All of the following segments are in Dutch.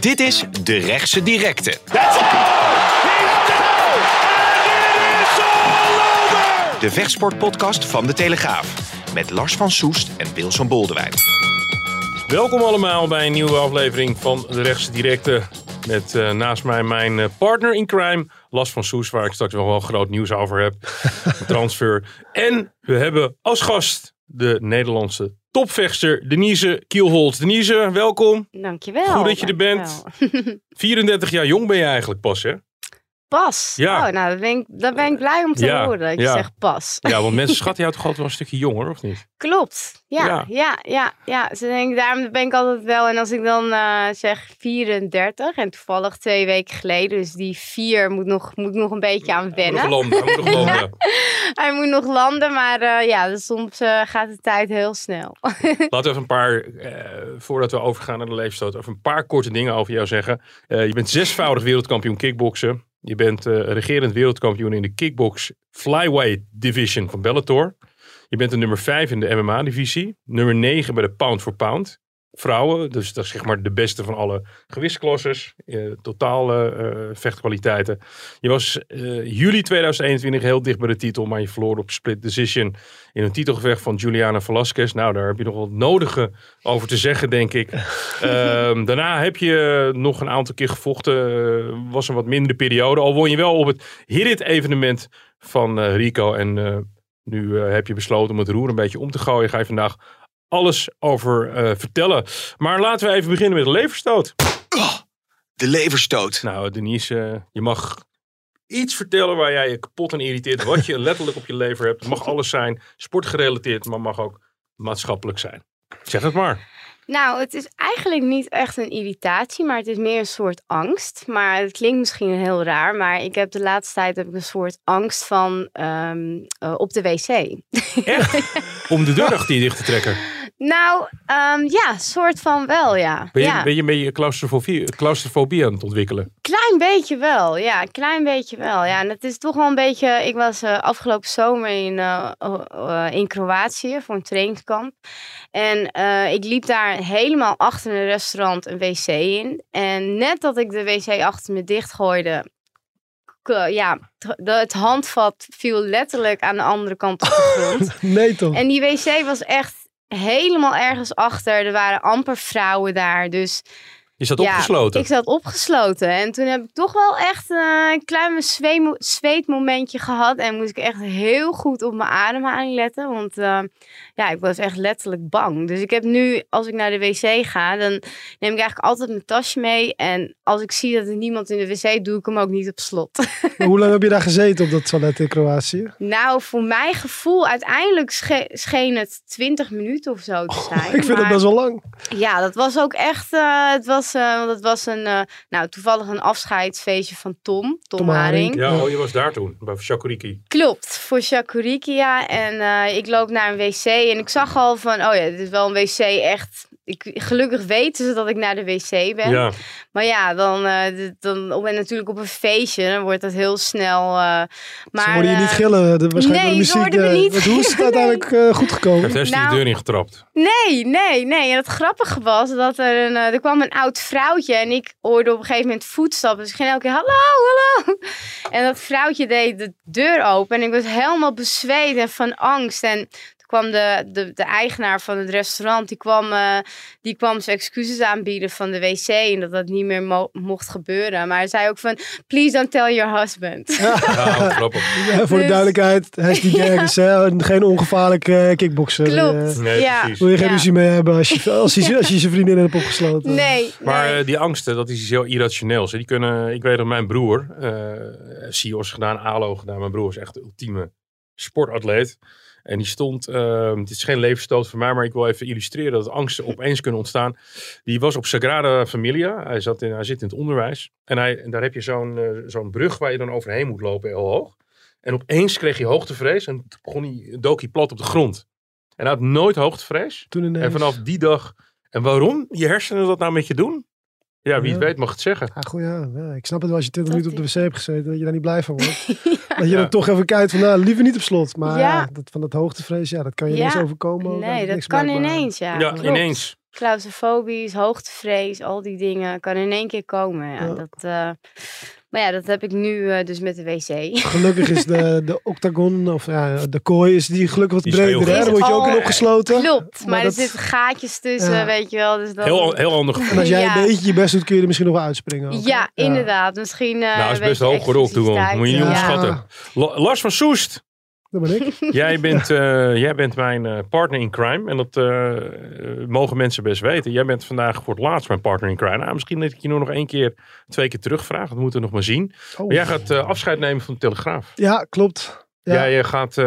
Dit is De Rechtse Directe. De vechtsportpodcast van De Telegraaf. Met Lars van Soest en Wilson Boldewijn. Welkom allemaal bij een nieuwe aflevering van De Rechtse Directe. Met eh, naast mij mijn eh, partner in crime, Lars van Soes, waar ik straks nog wel groot nieuws over heb. Transfer. En we hebben als gast de Nederlandse topvechter Denise Kielholt. Denise, welkom. Dankjewel. Goed dat je er bent. dankjewel. 34 jaar jong ben je eigenlijk pas, hè? Pas. Ja. Oh, nou, daar ben, ik, daar ben ik blij om te Ja, horen. dat Ik ja. zeg pas. Ja, want mensen schatten jou toch altijd wel een stukje jonger, of niet? Klopt. Ja, Ja. ja, ja. Ze denken, daarom ben ik altijd wel. En als ik dan eh, zeg 34 en toevallig twee weken geleden, dus die vier moet nog, moet nog een beetje aan Moet wennen. nog landen, moet nog landen. Hij moet nog landen, maar eh, ja, dus soms eh, gaat de tijd heel snel. Laten we even een paar, eh, voordat we overgaan naar de leefstoot, even een paar korte dingen over jou zeggen. Eh, je bent zesvoudig wereldkampioen kickboksen. Je bent eh, regerend wereldkampioen in de kickbox flyweight division van Bellator. Je bent de nummer 5 in de MMA divisie. Nummer 9 bij de pound for pound. Vrouwen, dus dat is zeg maar de beste van alle gewichtsklasses. eh, totale eh, vechtkwaliteiten. Je was eh, juli 2021 heel dicht bij de titel, maar je verloor op split decision in een titelgevecht van Juliana Velasquez. Nou, daar heb je nog wat nodige over te zeggen, denk ik. Ehm, daarna heb je nog een aantal keer gevochten. Eh, was een wat mindere periode. Al won je wel op het Hit evenement van Rico. En nu heb je besloten om het roer een beetje om te gooien. Ga je vandaag alles over eh, vertellen. Maar laten we even beginnen met de leverstoot. De leverstoot. Nou, Denise, eh, je mag iets vertellen waar jij je kapot en irriteert. Wat je letterlijk op je lever hebt. Het mag alles zijn. Sportgerelateerd, maar mag ook maatschappelijk zijn. Zeg het maar. Nou, het is eigenlijk niet echt een irritatie, maar het is meer een soort angst. Maar het klinkt misschien heel raar, maar ik heb de laatste tijd heb ik een soort angst van ehm, eh, op de wc. Echt? Om de deur achter je dicht te trekken. Nou, ehm, ja, soort van wel, ja. Ben je, ja. ben je een beetje claustrofobie, claustrofobie aan het ontwikkelen? Klein beetje wel, ja, een klein beetje wel. Ja, en het is toch wel een beetje. Ik was eh, afgelopen zomer in, eh, eh, in Kroatië voor een trainingskamp. En eh, ik liep daar helemaal achter een restaurant een wc in. En net dat ik de wc achter me dichtgooide. Ja, het handvat viel letterlijk aan de andere kant op de grond. Nee toch? En die wc was echt helemaal ergens achter. Er waren amper vrouwen daar. Dus Je zat ja, opgesloten. Ik zat opgesloten. En toen heb ik toch wel echt eh, een klein zweetmomentje gehad. En moest ik echt heel goed op mijn ademhaling letten. Want eh, ja, ik was echt letterlijk bang. Dus ik heb nu, als ik naar de wc ga, dan neem ik eigenlijk altijd mijn tasje mee. En als ik zie dat er niemand in de wc, doe ik hem ook niet op slot. Hoe lang heb je daar gezeten op dat toilet in Kroatië? nou, voor mijn gevoel, uiteindelijk sche- scheen het 20 minuten of zo te zijn. Ik vind het Maar- best wel lang. Ja, dat was ook echt. eh, het was, eh, want het was een, eh, nou, toevallig een afscheidsfeestje van Tom, Tom, Tom Haring. Ja, oh, je was daar toen, bij Shakuriki. Klopt, voor Shakurikia. En eh, ik loop naar een wc en ik zag al van, oh ja, dit is wel een wc echt. Ik, gelukkig weten ze dat ik naar de wc ben. Ja, Maar ja, dan, eh, d- dan op en natuurlijk op een feestje, dan wordt dat heel snel. eh, maar, Ze hoorden je niet eh, gillen. De, waarschijnlijk nee, de ze muziek. hoorden me niet. hoe is het uiteindelijk eh, goed gekomen? heeft Nou- de deur ingetrapt. Nee, nee, nee. En het grappige was dat er een, er kwam een oud vrouwtje en ik hoorde op een gegeven moment voetstappen. Dus ik ging elke keer hallo, hallo. En dat vrouwtje deed de deur open en ik was helemaal bezweet en van angst. En kwam de, de, de eigenaar van het restaurant, die kwam, eh, die kwam zijn excuses aanbieden van de wc en dat dat niet meer mo- mocht gebeuren. Maar hij zei ook van, please don't tell your husband. Ja. Ja, voor de Dus- duidelijkheid, hij is die Gergens, hè? geen ongevaarlijke eh, kickbokser. Klopt. Eh, Nee, Ja. precies. wil je geen Ja. ruzie mee hebben als je, als je, als je zijn vriendin hebt opgesloten? Nee. Maar nee. die angsten, dat is iets heel irrationeels. hè. Die kunnen, ik weet dat mijn broer, eh CIO's gedaan, ALO gedaan. Mijn broer is echt de ultieme sportatleet. En die stond, uh, dit is geen levensstoot voor mij, maar ik wil even illustreren dat angsten opeens kunnen ontstaan. Die was op Sagrada Familia. Hij, zat in, hij zit in het onderwijs. En, hij, en daar heb je zo'n uh, zo'n brug waar je dan overheen moet lopen, heel hoog. En opeens kreeg hij hoogtevrees en begon hij, dook hij plat op de grond. En hij had nooit hoogtevrees. Toen. En vanaf die dag. En waarom je hersenen dat nou met je doen? Ja, wie Ja. het weet mag het zeggen. Ja, goed, ja. ja. Ik snap het wel als je 20 Dat minuten op de wc hebt gezeten, dat je daar niet blij van wordt. Ja. Dat je Ja. dan toch even kijkt van, nou, liever niet op slot. Maar dat, van dat hoogtevrees, ja, dat kan je Ja. ineens overkomen. Nee, Niks dat kan blijkbaar. ineens, ja. Ja, Klopt. ineens. Claustrofobisch, hoogtevrees, al die dingen kan in één keer komen. Ja, Ja. Dat, eh, maar ja, dat heb ik nu eh, dus met de wc. Gelukkig is de, de octagon, of ja, de kooi, is die gelukkig wat breder. Dan word je ook in opgesloten. Klopt, maar, Maar er zitten gaatjes tussen, Ja. weet je wel. Dus dan, Heel, heel ander gevoel. En als jij Ja. een beetje je best doet, kun je er misschien nog wel uitspringen. ook? Ja, inderdaad. Misschien. eh Nou, is best hoog octagon. explosiviteit. Moet je niet Ja. onderschatten. La- Lars van Soest, Dat ben ik. jij bent, eh, jij bent mijn eh, partner in crime. En dat eh, mogen mensen best weten. Jij bent vandaag voor het laatst mijn partner in crime. Nou, misschien dat ik je nog één keer, twee keer terugvraag. Dat moeten we nog maar zien. Oh. Maar jij gaat afscheid nemen van de Telegraaf. Ja, klopt. Ja, Jij gaat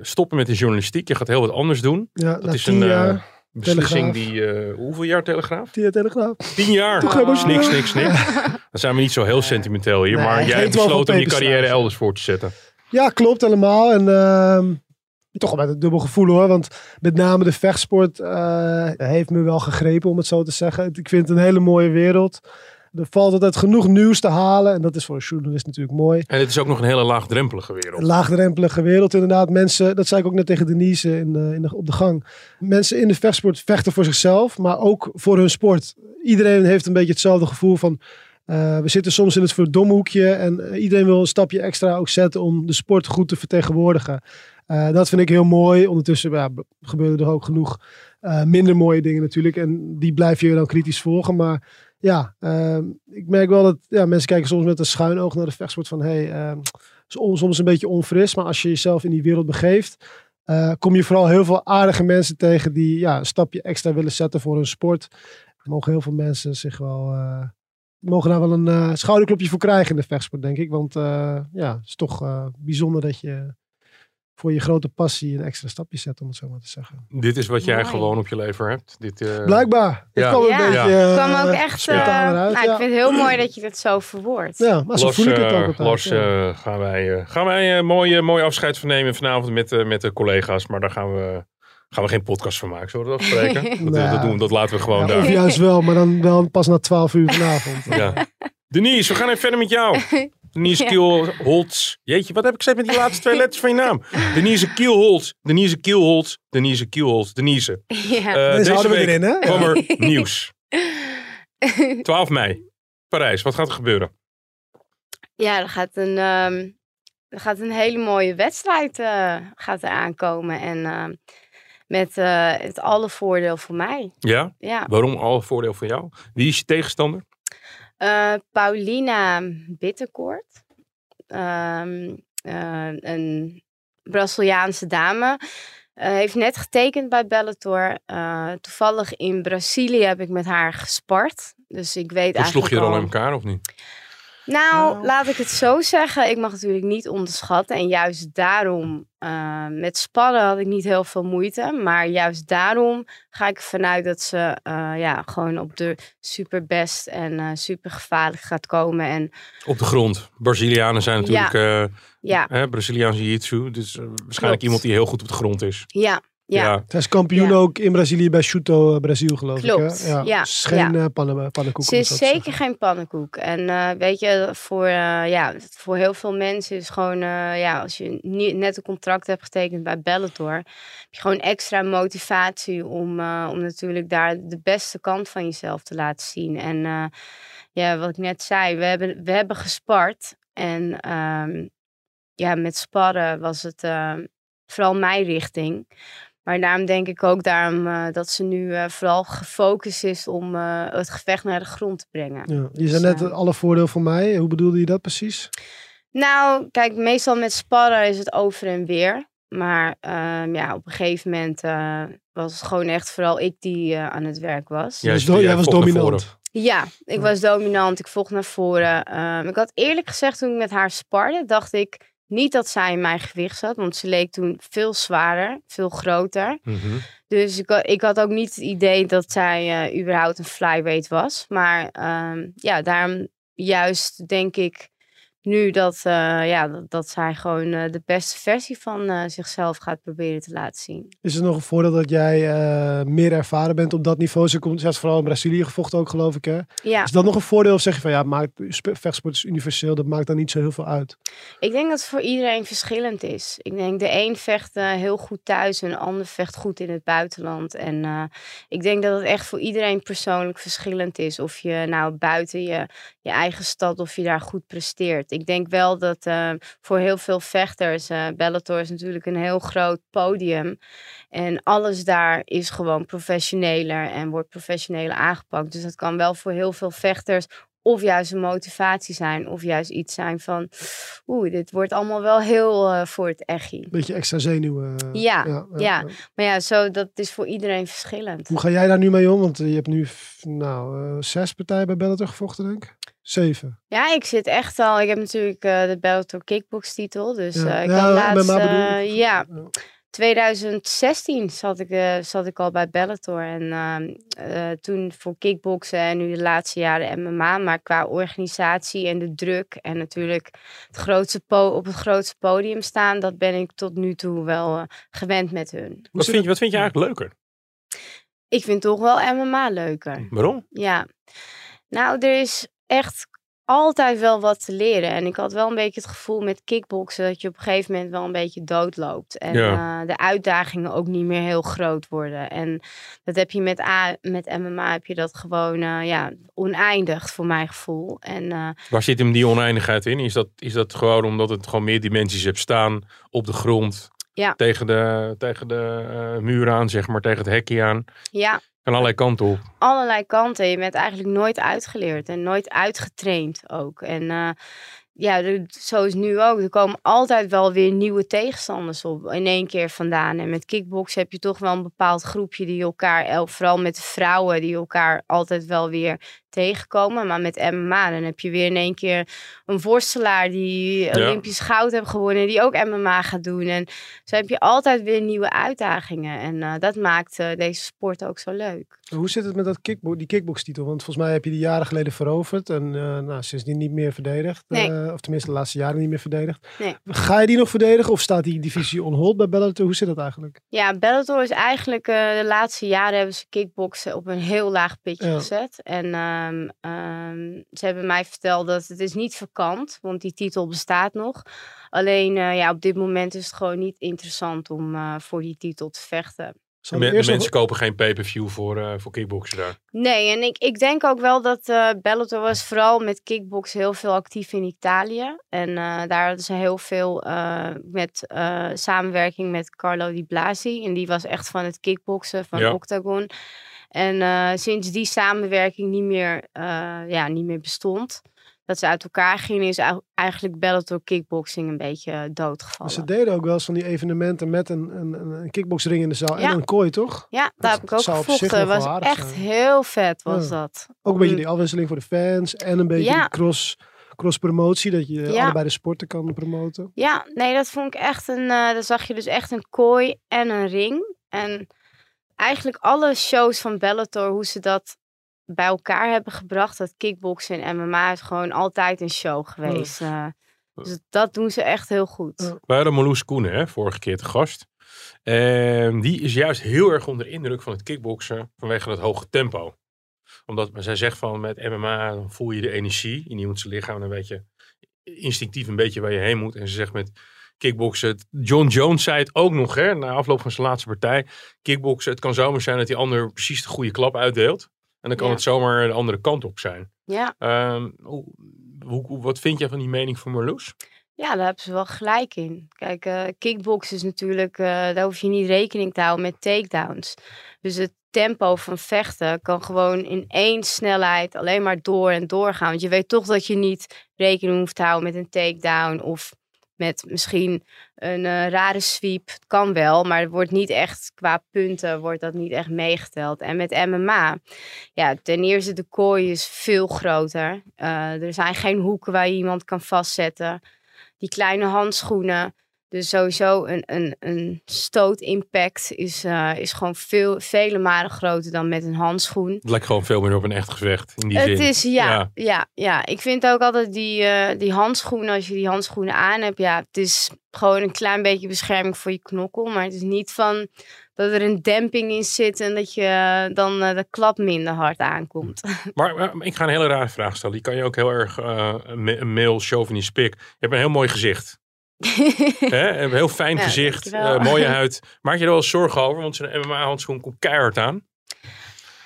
stoppen met de journalistiek. Je gaat heel wat anders doen. ja, Dat is een beslissing Telegraaf. die... hoeveel jaar Telegraaf? tien jaar telegraaf. Tien jaar. Toch. Niks, niks, niks. Dan zijn we niet zo heel sentimenteel hier. Nee, maar jij hebt 12 besloten om je carrière elders voor te zetten. Ja, klopt helemaal. En ehm, toch wel met een dubbel gevoel hoor. Want met name de vechtsport eh, heeft me wel gegrepen, om het zo te zeggen. Ik vind het een hele mooie wereld. Er valt altijd genoeg nieuws te halen. En dat is voor een journalist natuurlijk mooi. En het is ook nog een hele laagdrempelige Een wereld. laagdrempelige wereld inderdaad. Mensen, dat zei ik ook net tegen Denise in de, in de, op de gang. Mensen in de vechtsport vechten voor zichzelf, maar ook voor hun sport. Iedereen heeft een beetje hetzelfde gevoel van... eh, we zitten soms in het verdomhoekje en eh, iedereen wil een stapje extra ook zetten om de sport goed te vertegenwoordigen. Eh, dat vind ik heel mooi. Ondertussen ja, gebeuren er ook genoeg minder mooie dingen natuurlijk. En die blijf je dan kritisch volgen. Maar ja, ehm, ik merk wel dat ja, mensen kijken soms met een schuin oog naar de vechtsport van... Hey, ehm, soms een beetje onfris, maar als je jezelf in die wereld begeeft, kom je vooral heel veel aardige mensen tegen die ja, een stapje extra willen zetten voor hun sport. Mogen heel veel mensen zich wel, mogen daar wel een eh, schouderklopje voor krijgen in de vechtsport, denk ik. Want eh, ja, het is toch eh, bijzonder dat je voor je grote passie een extra stapje zet, om het zo maar te zeggen. Dit is wat jij Mooi. gewoon op je lever hebt. Dit, eh, Blijkbaar. Het ja. kwam een Ja. beetje... Ja. kwam ook echt. nou, ja. Ik vind het heel mooi dat je dat zo verwoordt. Ja, maar zo Lars, voel ik het ook altijd. Eh, gaan wij, eh, gaan wij eh, mooi, mooi afscheid van nemen vanavond met, eh, met de collega's. Maar daar gaan we, gaan we geen podcast van maken. Zullen we dat afspreken? dat, Nou. dat, doen, we- dat laten we gewoon Ja, daar. of juist wel, maar dan wel pas na 12 uur vanavond. Ja. Denise, we gaan even verder met jou. Denise Ja. Kielholz. Jeetje, wat heb ik gezegd met die laatste twee letters van je naam? Denise Kielholz. Denise Kielholz. Denise Kielholz. Denise. Ja. Eh, Deze deze houden we week erin, hè? kwam er nieuws. 12 mei. Parijs. Wat gaat er gebeuren? Ja, er gaat een, ehm, er gaat een hele mooie wedstrijd eh, gaat er aankomen. En ehm, met eh, het alle voordeel voor mij. Ja? Ja. Waarom al voordeel voor jou? Wie is je tegenstander? Eh, Paulina Bittencourt. Ehm, eh, een Braziliaanse dame. Heeft net getekend bij Bellator. Toevallig in Brazilië heb ik met haar gespart. Dus ik weet Of sloeg eigenlijk je er al al... in elkaar of niet? Nou, Nou. laat ik het zo zeggen. Ik mag natuurlijk niet onderschatten. En juist daarom, eh, met sparren had ik niet heel veel moeite. Maar juist daarom ga ik ervan uit dat ze eh, ja, gewoon op de superbest en eh super gevaarlijk gaat komen. En Op de grond. Brazilianen zijn natuurlijk ja, hè, Braziliaans jiu-jitsu. Dus waarschijnlijk Klopt. iemand die heel goed op de grond is. ja, ja. Zij is kampioen Ja. ook in Brazilië bij Shuto eh, Brazil, geloof Klopt, ik. Hè? ja, Het is geen ja. eh, pannen, pannenkoek. Ze is zeker zeggen. geen pannenkoek. En eh, weet je, voor, eh, ja, voor heel veel mensen is gewoon, eh, ja, als je net een contract hebt getekend bij Bellator, heb je gewoon extra motivatie om, eh, om natuurlijk daar de beste kant van jezelf te laten zien. En eh, ja, wat ik net zei, we hebben, we hebben gespart. En ehm, ja, met sparren was het eh, vooral mijn richting. Maar daarom denk ik ook daarom, eh, dat ze nu eh, vooral gefocust is om eh, het gevecht naar de grond te brengen. Ja. Je zei net Ja. eh, alle voordeel voor mij. Hoe bedoelde je dat precies? Nou, kijk, meestal met sparren is het over en weer. Maar ehm, ja, op een gegeven moment was het gewoon echt vooral ik die eh, aan het werk was. Jij was is- do- jij jij was dominant. Ja, ik Ja. was dominant. Ik vocht naar voren. Ehm, ik had eerlijk gezegd toen ik met haar sparde, dacht ik niet dat zij in mijn gewicht zat, want ze leek toen veel zwaarder, veel groter. Mhm. Dus ik, ik had ook niet het idee dat zij eh, überhaupt een flyweight was. Maar ehm, ja, daarom juist denk ik nu dat, eh, ja, dat, dat zij gewoon eh, de beste versie van eh, zichzelf gaat proberen te laten zien. Is er nog een voordeel dat jij meer ervaren bent op dat niveau? Ze komt zelfs vooral in Brazilië gevochten ook, geloof ik. Hè? Ja, Is dat nog een voordeel of zeg je van ja, maakt, sp- vechtsport is universeel, dat maakt dan niet zo heel veel uit? ik denk dat het voor iedereen verschillend is. Ik denk de een vecht heel goed thuis en de ander vecht goed in het buitenland. En ik denk dat het echt voor iedereen persoonlijk verschillend is. Of je nou buiten je, je eigen stad, of je daar goed presteert. Ik denk wel dat eh, voor heel veel vechters, eh Bellator is natuurlijk een heel groot podium. En alles daar is gewoon professioneler en wordt professioneler aangepakt. Dus dat kan wel voor heel veel vechters of juist een motivatie zijn, of juist iets zijn van, oeh, dit wordt allemaal wel heel eh, voor het echi. Beetje extra zenuwen. eh, Ja, ja. Maar ja, zo, dat is voor iedereen verschillend. Hoe ga jij daar nu mee om? Want je hebt nu nou, zes partijen bij Bellator gevochten, denk ik. Zeven. Ja, ik zit echt al, ik heb natuurlijk eh, de Bellator Kickbox titel, dus Ja. eh, ik Ja, laatst, eh, ja, Ja. 2016 zat ik, eh, zat ik al bij Bellator. En ehm, eh, toen voor kickboksen en nu de laatste jaren MMA. Maar qua organisatie en de druk en natuurlijk het grootste po- op het grootste podium staan. Dat ben ik tot nu toe wel eh, gewend met hun. Wat, vind je, wat vind je eigenlijk leuker? Ik vind toch wel MMA leuker. Waarom? Ja. Nou, er is echt altijd wel wat te leren. En ik had wel een beetje het gevoel met kickboksen dat je op een gegeven moment wel een beetje doodloopt. En Ja. eh, de uitdagingen ook niet meer heel groot worden. En dat heb je met, A, met MMA heb je dat gewoon eh, ja, oneindig voor mijn gevoel. En eh, Waar zit hem die oneindigheid in? Is dat, is dat gewoon omdat het gewoon meer dimensies hebt staan op de grond? Ja. Tegen de, tegen de muur aan, zeg maar, tegen het hekje aan. ja, Kan allerlei kanten op. allerlei kanten. Je bent eigenlijk nooit uitgeleerd en nooit uitgetraind ook. En eh, ja, zo is nu ook. Er komen altijd wel weer nieuwe tegenstanders op in één keer vandaan. En met kickboksen heb je toch wel een bepaald groepje die elkaar, el- vooral met vrouwen, die elkaar altijd wel weer tegenkomen. Maar met MMA, dan heb je weer in één keer een worstelaar die Olympisch goud heeft gewonnen, die ook MMA gaat doen. En zo heb je altijd weer nieuwe uitdagingen. En eh, dat maakt eh, deze sport ook zo leuk. Hoe zit het met dat kickbo die kickbox-titel? Want volgens mij heb je die jaren geleden veroverd en eh nou, sindsdien niet meer verdedigd. Nee. Eh, of tenminste de laatste jaren niet meer verdedigd. Nee. Ga je die nog verdedigen of staat die divisie on hold bij Bellator? Hoe zit dat eigenlijk? Ja, Bellator is eigenlijk eh, de laatste jaren hebben ze kickboksen op een heel laag pitje Ja. gezet. En ehm, ehm, ze hebben mij verteld dat het is niet vakant, want die titel bestaat nog. Alleen eh, ja, op dit moment is het gewoon niet interessant om eh, voor die titel te vechten. De mensen kopen geen pay-per-view voor, eh voor kickboksen daar. Nee, en ik, ik denk ook wel dat eh Bellator was vooral met kickbox heel veel actief in Italië. En eh, daar hadden ze heel veel eh, met eh, samenwerking met Carlo Di Blasi. En die was echt van het kickboksen, van Ja. Octagon. En eh, sinds die samenwerking niet meer, eh, ja, niet meer bestond, dat ze uit elkaar gingen, is eigenlijk Bellator kickboxing een beetje eh, doodgevallen. Ze deden ook wel eens van die evenementen met een, een, een, kickboxring in de zaal en een kooi, toch? Ja, daar Dat heb ik ook gevochten. was echt zijn. heel vet, was Ja. dat. Ook een beetje Om- die afwisseling voor de fans en een beetje Ja. die cross, cross promotie, dat je Ja. allebei de sporten kan promoten. Ja, nee, dat vond ik echt een. daar zag je dus echt een kooi en een ring. En eigenlijk alle shows van Bellator, hoe ze dat bij elkaar hebben gebracht, dat kickboksen en MMA is gewoon altijd een show geweest. Eh, dus dat doen ze echt heel goed. Wij hadden Marloes Koenen, hè, vorige keer te gast. En die is juist heel erg onder indruk van het kickboksen vanwege het hoge tempo. Omdat maar zij zegt van met MMA voel je de energie in iemands lichaam. Dan weet je instinctief een beetje waar je heen moet. En ze zegt met kickboksen. John Jones zei het ook nog hè, na afloop van zijn laatste partij. Kickboksen, het kan zomaar zijn dat die ander precies de goede klap uitdeelt. En dan kan Ja. het zomaar de andere kant op zijn. Ja, Ehm, hoe, wat vind jij van die mening van Marloes? ja, daar hebben ze wel gelijk in. Kijk, eh kickboksen is natuurlijk, eh, daar hoef je niet rekening te houden met takedowns. Dus het tempo van vechten kan gewoon in één snelheid alleen maar door en door gaan. Want je weet toch dat je niet rekening hoeft te houden met een takedown of met misschien een eh, rare sweep. Het kan wel, maar het wordt niet echt qua punten wordt dat niet echt meegeteld. En met MMA, ja, ten eerste de kooi is veel groter. Eh, er zijn geen hoeken waar je iemand kan vastzetten. die kleine handschoenen. Dus sowieso een, een, een stoot-impact is, eh, is gewoon veel, vele malen groter dan met een handschoen. Het lijkt gewoon veel meer op een echt gevecht. In die Het zin. is, ja, ja. Ja, Ik vind ook altijd die, eh, die handschoenen, als je die handschoenen aan hebt, ja, het is gewoon een klein beetje bescherming voor je knokkel. Maar het is niet van dat er een demping in zit en dat je eh, dan de klap minder hard aankomt. Maar, maar ik ga een hele rare vraag stellen. Die kan je ook heel erg een male chauvinist pik. Je hebt een heel mooi gezicht. Heel fijn Ja, gezicht, eh, mooie huid. Maak je er wel eens zorgen over? Want zo'n MMA-handschoen komt keihard aan.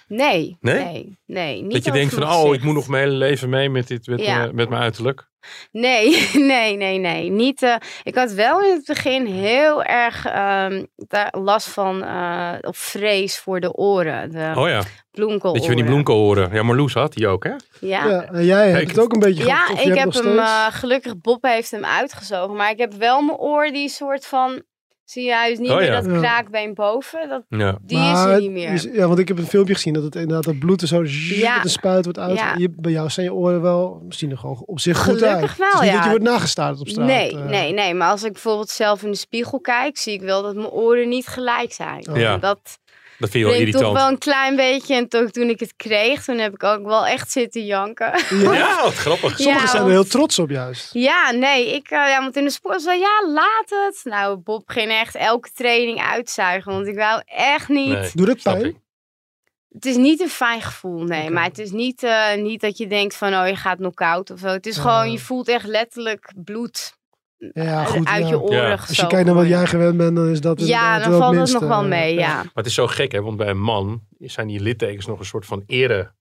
Nee, Nee? nee, nee. niet dat je denkt van, oh, ik moet nog mijn hele leven mee met, dit, met, Ja. mijn- met mijn uiterlijk. Nee, nee, nee, nee. Niet, eh, ik had wel in het begin heel erg ehm, daar last van, eh, of vrees voor de oren. De Oh ja, bloemkooloren. dat je die bloemkool horen. Ja, Marloes had die ook, hè? Ja, Ja, en jij hebt Ik- het ook een beetje Ja, ik heb hem, eh, gelukkig Bob heeft hem uitgezogen. Maar ik heb wel mijn oor die soort van, zie je, hij is niet Oh, meer ja. dat kraakbeen boven. Dat, Ja. die is er niet meer. is- ja, want ik heb een filmpje gezien dat het inderdaad dat bloed er zo Ja. met een spuit wordt uit. Ja. Je, bij jou zijn je oren wel misschien er gewoon op zich goed Gelukkig uit. wel, het is niet ja. dat je wordt nagestaard op straat. nee, eh. nee, nee. Maar als ik bijvoorbeeld zelf in de spiegel kijk, zie ik wel dat mijn oren niet gelijk zijn. Oh. Ja. Dat Dat vind je wel ik toch irritant. wel een klein beetje. En toch, toen ik het kreeg, toen heb ik ook wel echt zitten janken. Ja? Ja, wat grappig. Ja. Sommigen zijn er heel trots op juist. Ja, nee, ik, eh, ja, want in de sport zei ja, laat het. Nou, Bob ging echt elke training uitzuigen, want ik wou echt niet. Nee, Doe dat pijn? Het is niet een fijn gevoel, nee. Maar het is niet, eh, niet dat je denkt van, oh, je gaat knock-out of zo. Het is Ja. gewoon, je voelt echt letterlijk bloed Ja, goed. uit ja. je oren Ja. Als je kijkt naar wat jij gewend bent, dan is dat Ja, dan valt het nog wel mee, eh, ja. Maar het is zo gek, hè? Want bij een man zijn die littekens nog een soort van ere.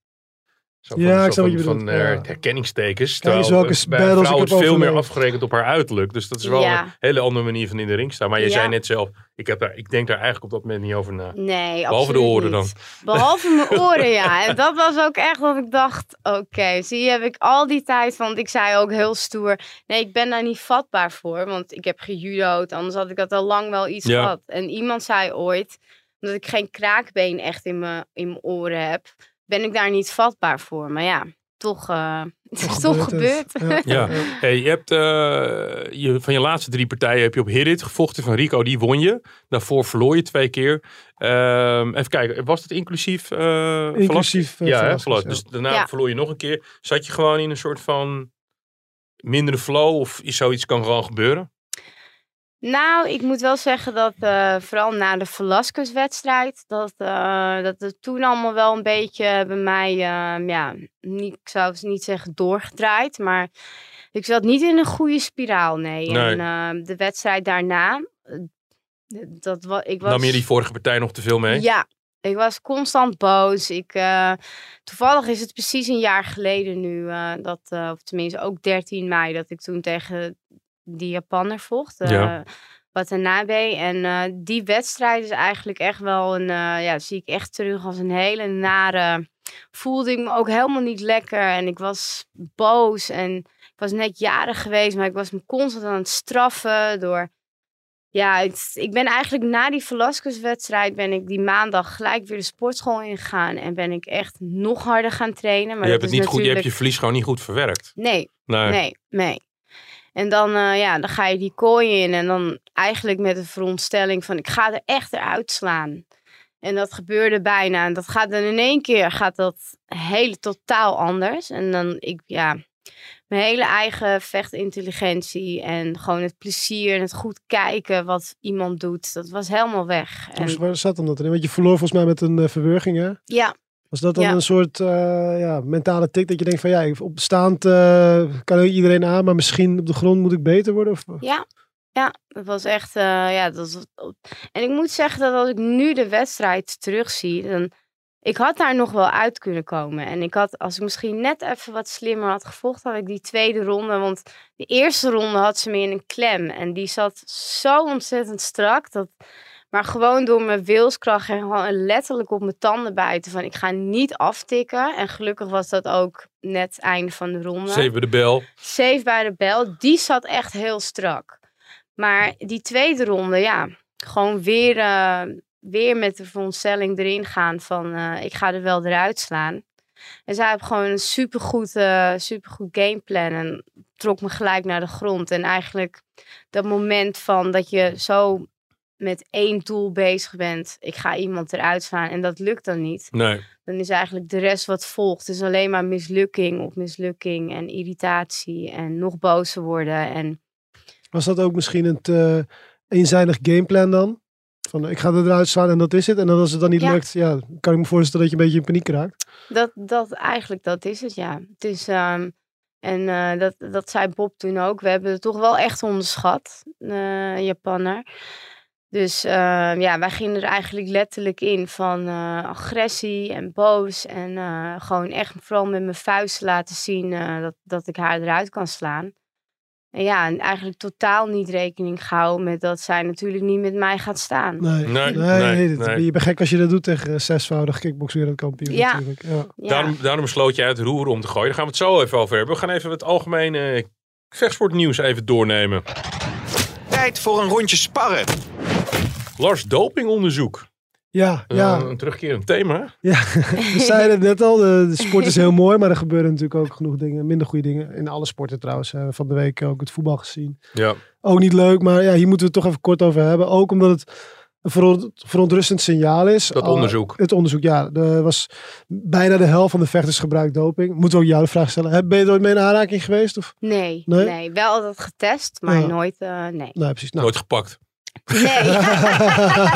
Zo van, Ja, zo ik snap van, wat je van, bedoelt, eh, ja. herkenningstekens. Terwijl, welke eh, bij vrouw wordt veel meer afgerekend op haar uiterlijk. Dus dat is wel Ja. een hele andere manier van in de ring staan. Maar je Ja. zei net zelf, ik, heb daar, ik denk daar eigenlijk op dat moment niet over na. Nee, Behalve de oren dan. niet. Behalve mijn oren, ja. En dat was ook echt dat ik dacht, oké, zie je, heb ik al die tijd, want ik zei ook heel stoer, nee, ik ben daar niet vatbaar voor, want ik heb gejudo'd, anders had ik dat al lang wel iets Ja. gehad. En iemand zei ooit, omdat ik geen kraakbeen echt in mijn, in mijn oren heb, ben ik daar niet vatbaar voor. Maar ja, toch, eh, het is toch gebeurd. Ja. Ja. Hey, je hebt eh, je, van je laatste drie partijen heb je op Hidit gevochten. Van Rico, die won je. Daarvoor verloor je twee keer. Ehm, even kijken, was het inclusief? eh Inclusief, ja, Velasquez. Dus daarna Ja. verloor je nog een keer. Zat je gewoon in een soort van mindere flow? Of is zoiets kan gewoon gebeuren? Nou, ik moet wel zeggen dat eh, vooral na de Velasquez-wedstrijd, dat, eh, dat het toen allemaal wel een beetje bij mij, eh, ja, niet, ik zou het niet zeggen doorgedraaid, maar ik zat niet in een goede spiraal, nee. Nee. En eh, de wedstrijd daarna, eh, dat wa ik was... Nam je die vorige partij nog te veel mee? Ja, ik was constant boos. Ik, toevallig is het precies een jaar geleden nu, dat, of tenminste ook 13 mei, dat ik toen tegen die Japanner vocht. eh Ja. Watanabe. En eh, die wedstrijd is eigenlijk echt wel een, eh, ja, zie ik echt terug als een hele nare. Voelde ik me ook helemaal niet lekker en ik was boos en ik was net jarig geweest, maar ik was me constant aan het straffen door ja, het- ik ben eigenlijk na die Velasquez-wedstrijd ben ik die maandag gelijk weer de sportschool ingegaan. En ben ik echt nog harder gaan trainen. Maar je hebt het niet goed, je hebt je verlies gewoon niet goed verwerkt. Nee, Nee. nee, nee. En dan, eh, ja, dan ga je die kooi in en dan eigenlijk met de veronderstelling van ik ga er echt eruit slaan. En dat gebeurde bijna. En dat gaat dan in één keer gaat dat hele totaal anders. En dan, ik, ja, mijn hele eigen vechtintelligentie en gewoon het plezier en het goed kijken wat iemand doet, dat was helemaal weg. En, Waar zat hem dat in? Want je verloor volgens mij met een eh, verwurging, hè? ja, Was dat dan Ja. een soort eh, ja, mentale tik dat je denkt van ja, op staand eh, kan iedereen aan, maar misschien op de grond moet ik beter worden? Of, Ja, ja, dat was echt. eh, ja, dat was, en ik moet zeggen dat als ik nu de wedstrijd terugzie, dan. Ik had daar nog wel uit kunnen komen. En ik had, als ik misschien net even wat slimmer had gevochten, had ik die tweede ronde. Want de eerste ronde had ze me in een klem. En die zat zo ontzettend strak. Dat, maar gewoon door mijn wilskracht en gewoon letterlijk op mijn tanden bijten. Van ik ga niet aftikken. En gelukkig was dat ook net het einde van de ronde. Zeven de bel. Save bij de bel, die zat echt heel strak. Maar die tweede ronde, ja, gewoon weer, eh, weer met de veronderstelling erin gaan van eh, ik ga er wel eruit slaan. En zij hebben gewoon een supergoed, eh supergoed gameplan. En trok me gelijk naar de grond. En eigenlijk dat moment van dat je zo met één doel bezig bent. Ik ga iemand eruit slaan en dat lukt dan niet. Nee. Dan is eigenlijk de rest wat volgt. is alleen maar mislukking op mislukking en irritatie en nog bozer worden. En Was dat ook misschien een te eenzijdig gameplan dan? Van ik ga er eruit slaan en dat is het. En dan als het dan niet Ja. lukt, ja, kan ik me voorstellen dat je een beetje in paniek raakt. dat, dat eigenlijk, dat is het, ja. Het is, ehm, en eh, dat, dat zei Bob toen ook. We hebben het toch wel echt onderschat, eh Japanner. Dus ehm, ja, wij gingen er eigenlijk letterlijk in van eh, agressie en boos. En eh, gewoon echt vooral met mijn vuist laten zien eh, dat, dat ik haar eruit kan slaan. En ja, en eigenlijk totaal niet rekening gehouden met dat zij natuurlijk niet met mij gaat staan. Nee, Nee, nee, nee, je bent gek als je dat doet tegen zesvoudig kickboxwereldkampioen Ja. natuurlijk. Ja. Ja. Daarom, daarom besloot je uit het roer om te gooien. Daar gaan we het zo even over hebben. We gaan even het algemene vechtsportnieuws even doornemen. Tijd voor een rondje sparren. Lars, dopingonderzoek. Ja, Eh, ja, Een terugkerend thema. ja. we zeiden het net al, de, de sport is heel mooi, maar er gebeuren natuurlijk ook genoeg dingen, minder goede dingen. In alle sporten trouwens. eh, van de week ook het voetbal gezien. Ja. Ook niet leuk, maar ja, hier moeten we het toch even kort over hebben. Ook omdat het een veron- verontrustend signaal is. Dat onderzoek. Het onderzoek, ja. Er was bijna de helft van de vechters gebruikt doping. Moeten we ook jou de vraag stellen. Heb- Ben je er ooit mee in aanraking geweest? Of? Nee, Nee? nee, wel altijd getest, maar Ja. nooit, eh, nee. Nee, precies. Nou, Nooit gepakt. Nee.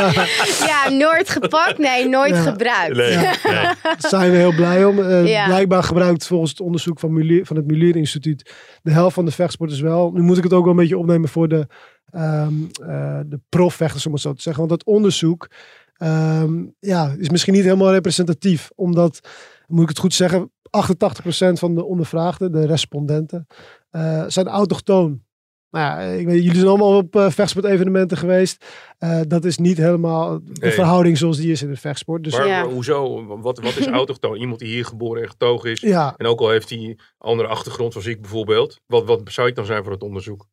ja, nooit gepakt, nee, nooit Ja. gebruikt. Nee. Ja. nee. Zijn we heel blij om. Eh, Ja. Blijkbaar gebruikt volgens het onderzoek van, Mulier, van het Mulier Instituut de helft van de vechtsporters wel. Nu moet ik het ook wel een beetje opnemen voor de, ehm eh de profvechters, om het zo te zeggen. Want dat onderzoek ehm, ja, is misschien niet helemaal representatief. Omdat, moet ik het goed zeggen, 88% van de ondervraagden, de respondenten, eh, zijn autochtoon. Nou ja, ik weet, jullie zijn allemaal op eh, vechtsportevenementen geweest. Eh, dat is niet helemaal de Nee. verhouding zoals die is in de vechtsport. Dus Maar, Ja. maar hoezo? Wat, wat is autochtoon? Iemand die hier geboren en getogen is. ja, En ook al heeft hij andere achtergrond zoals ik bijvoorbeeld. Wat, wat zou ik dan zijn voor het onderzoek?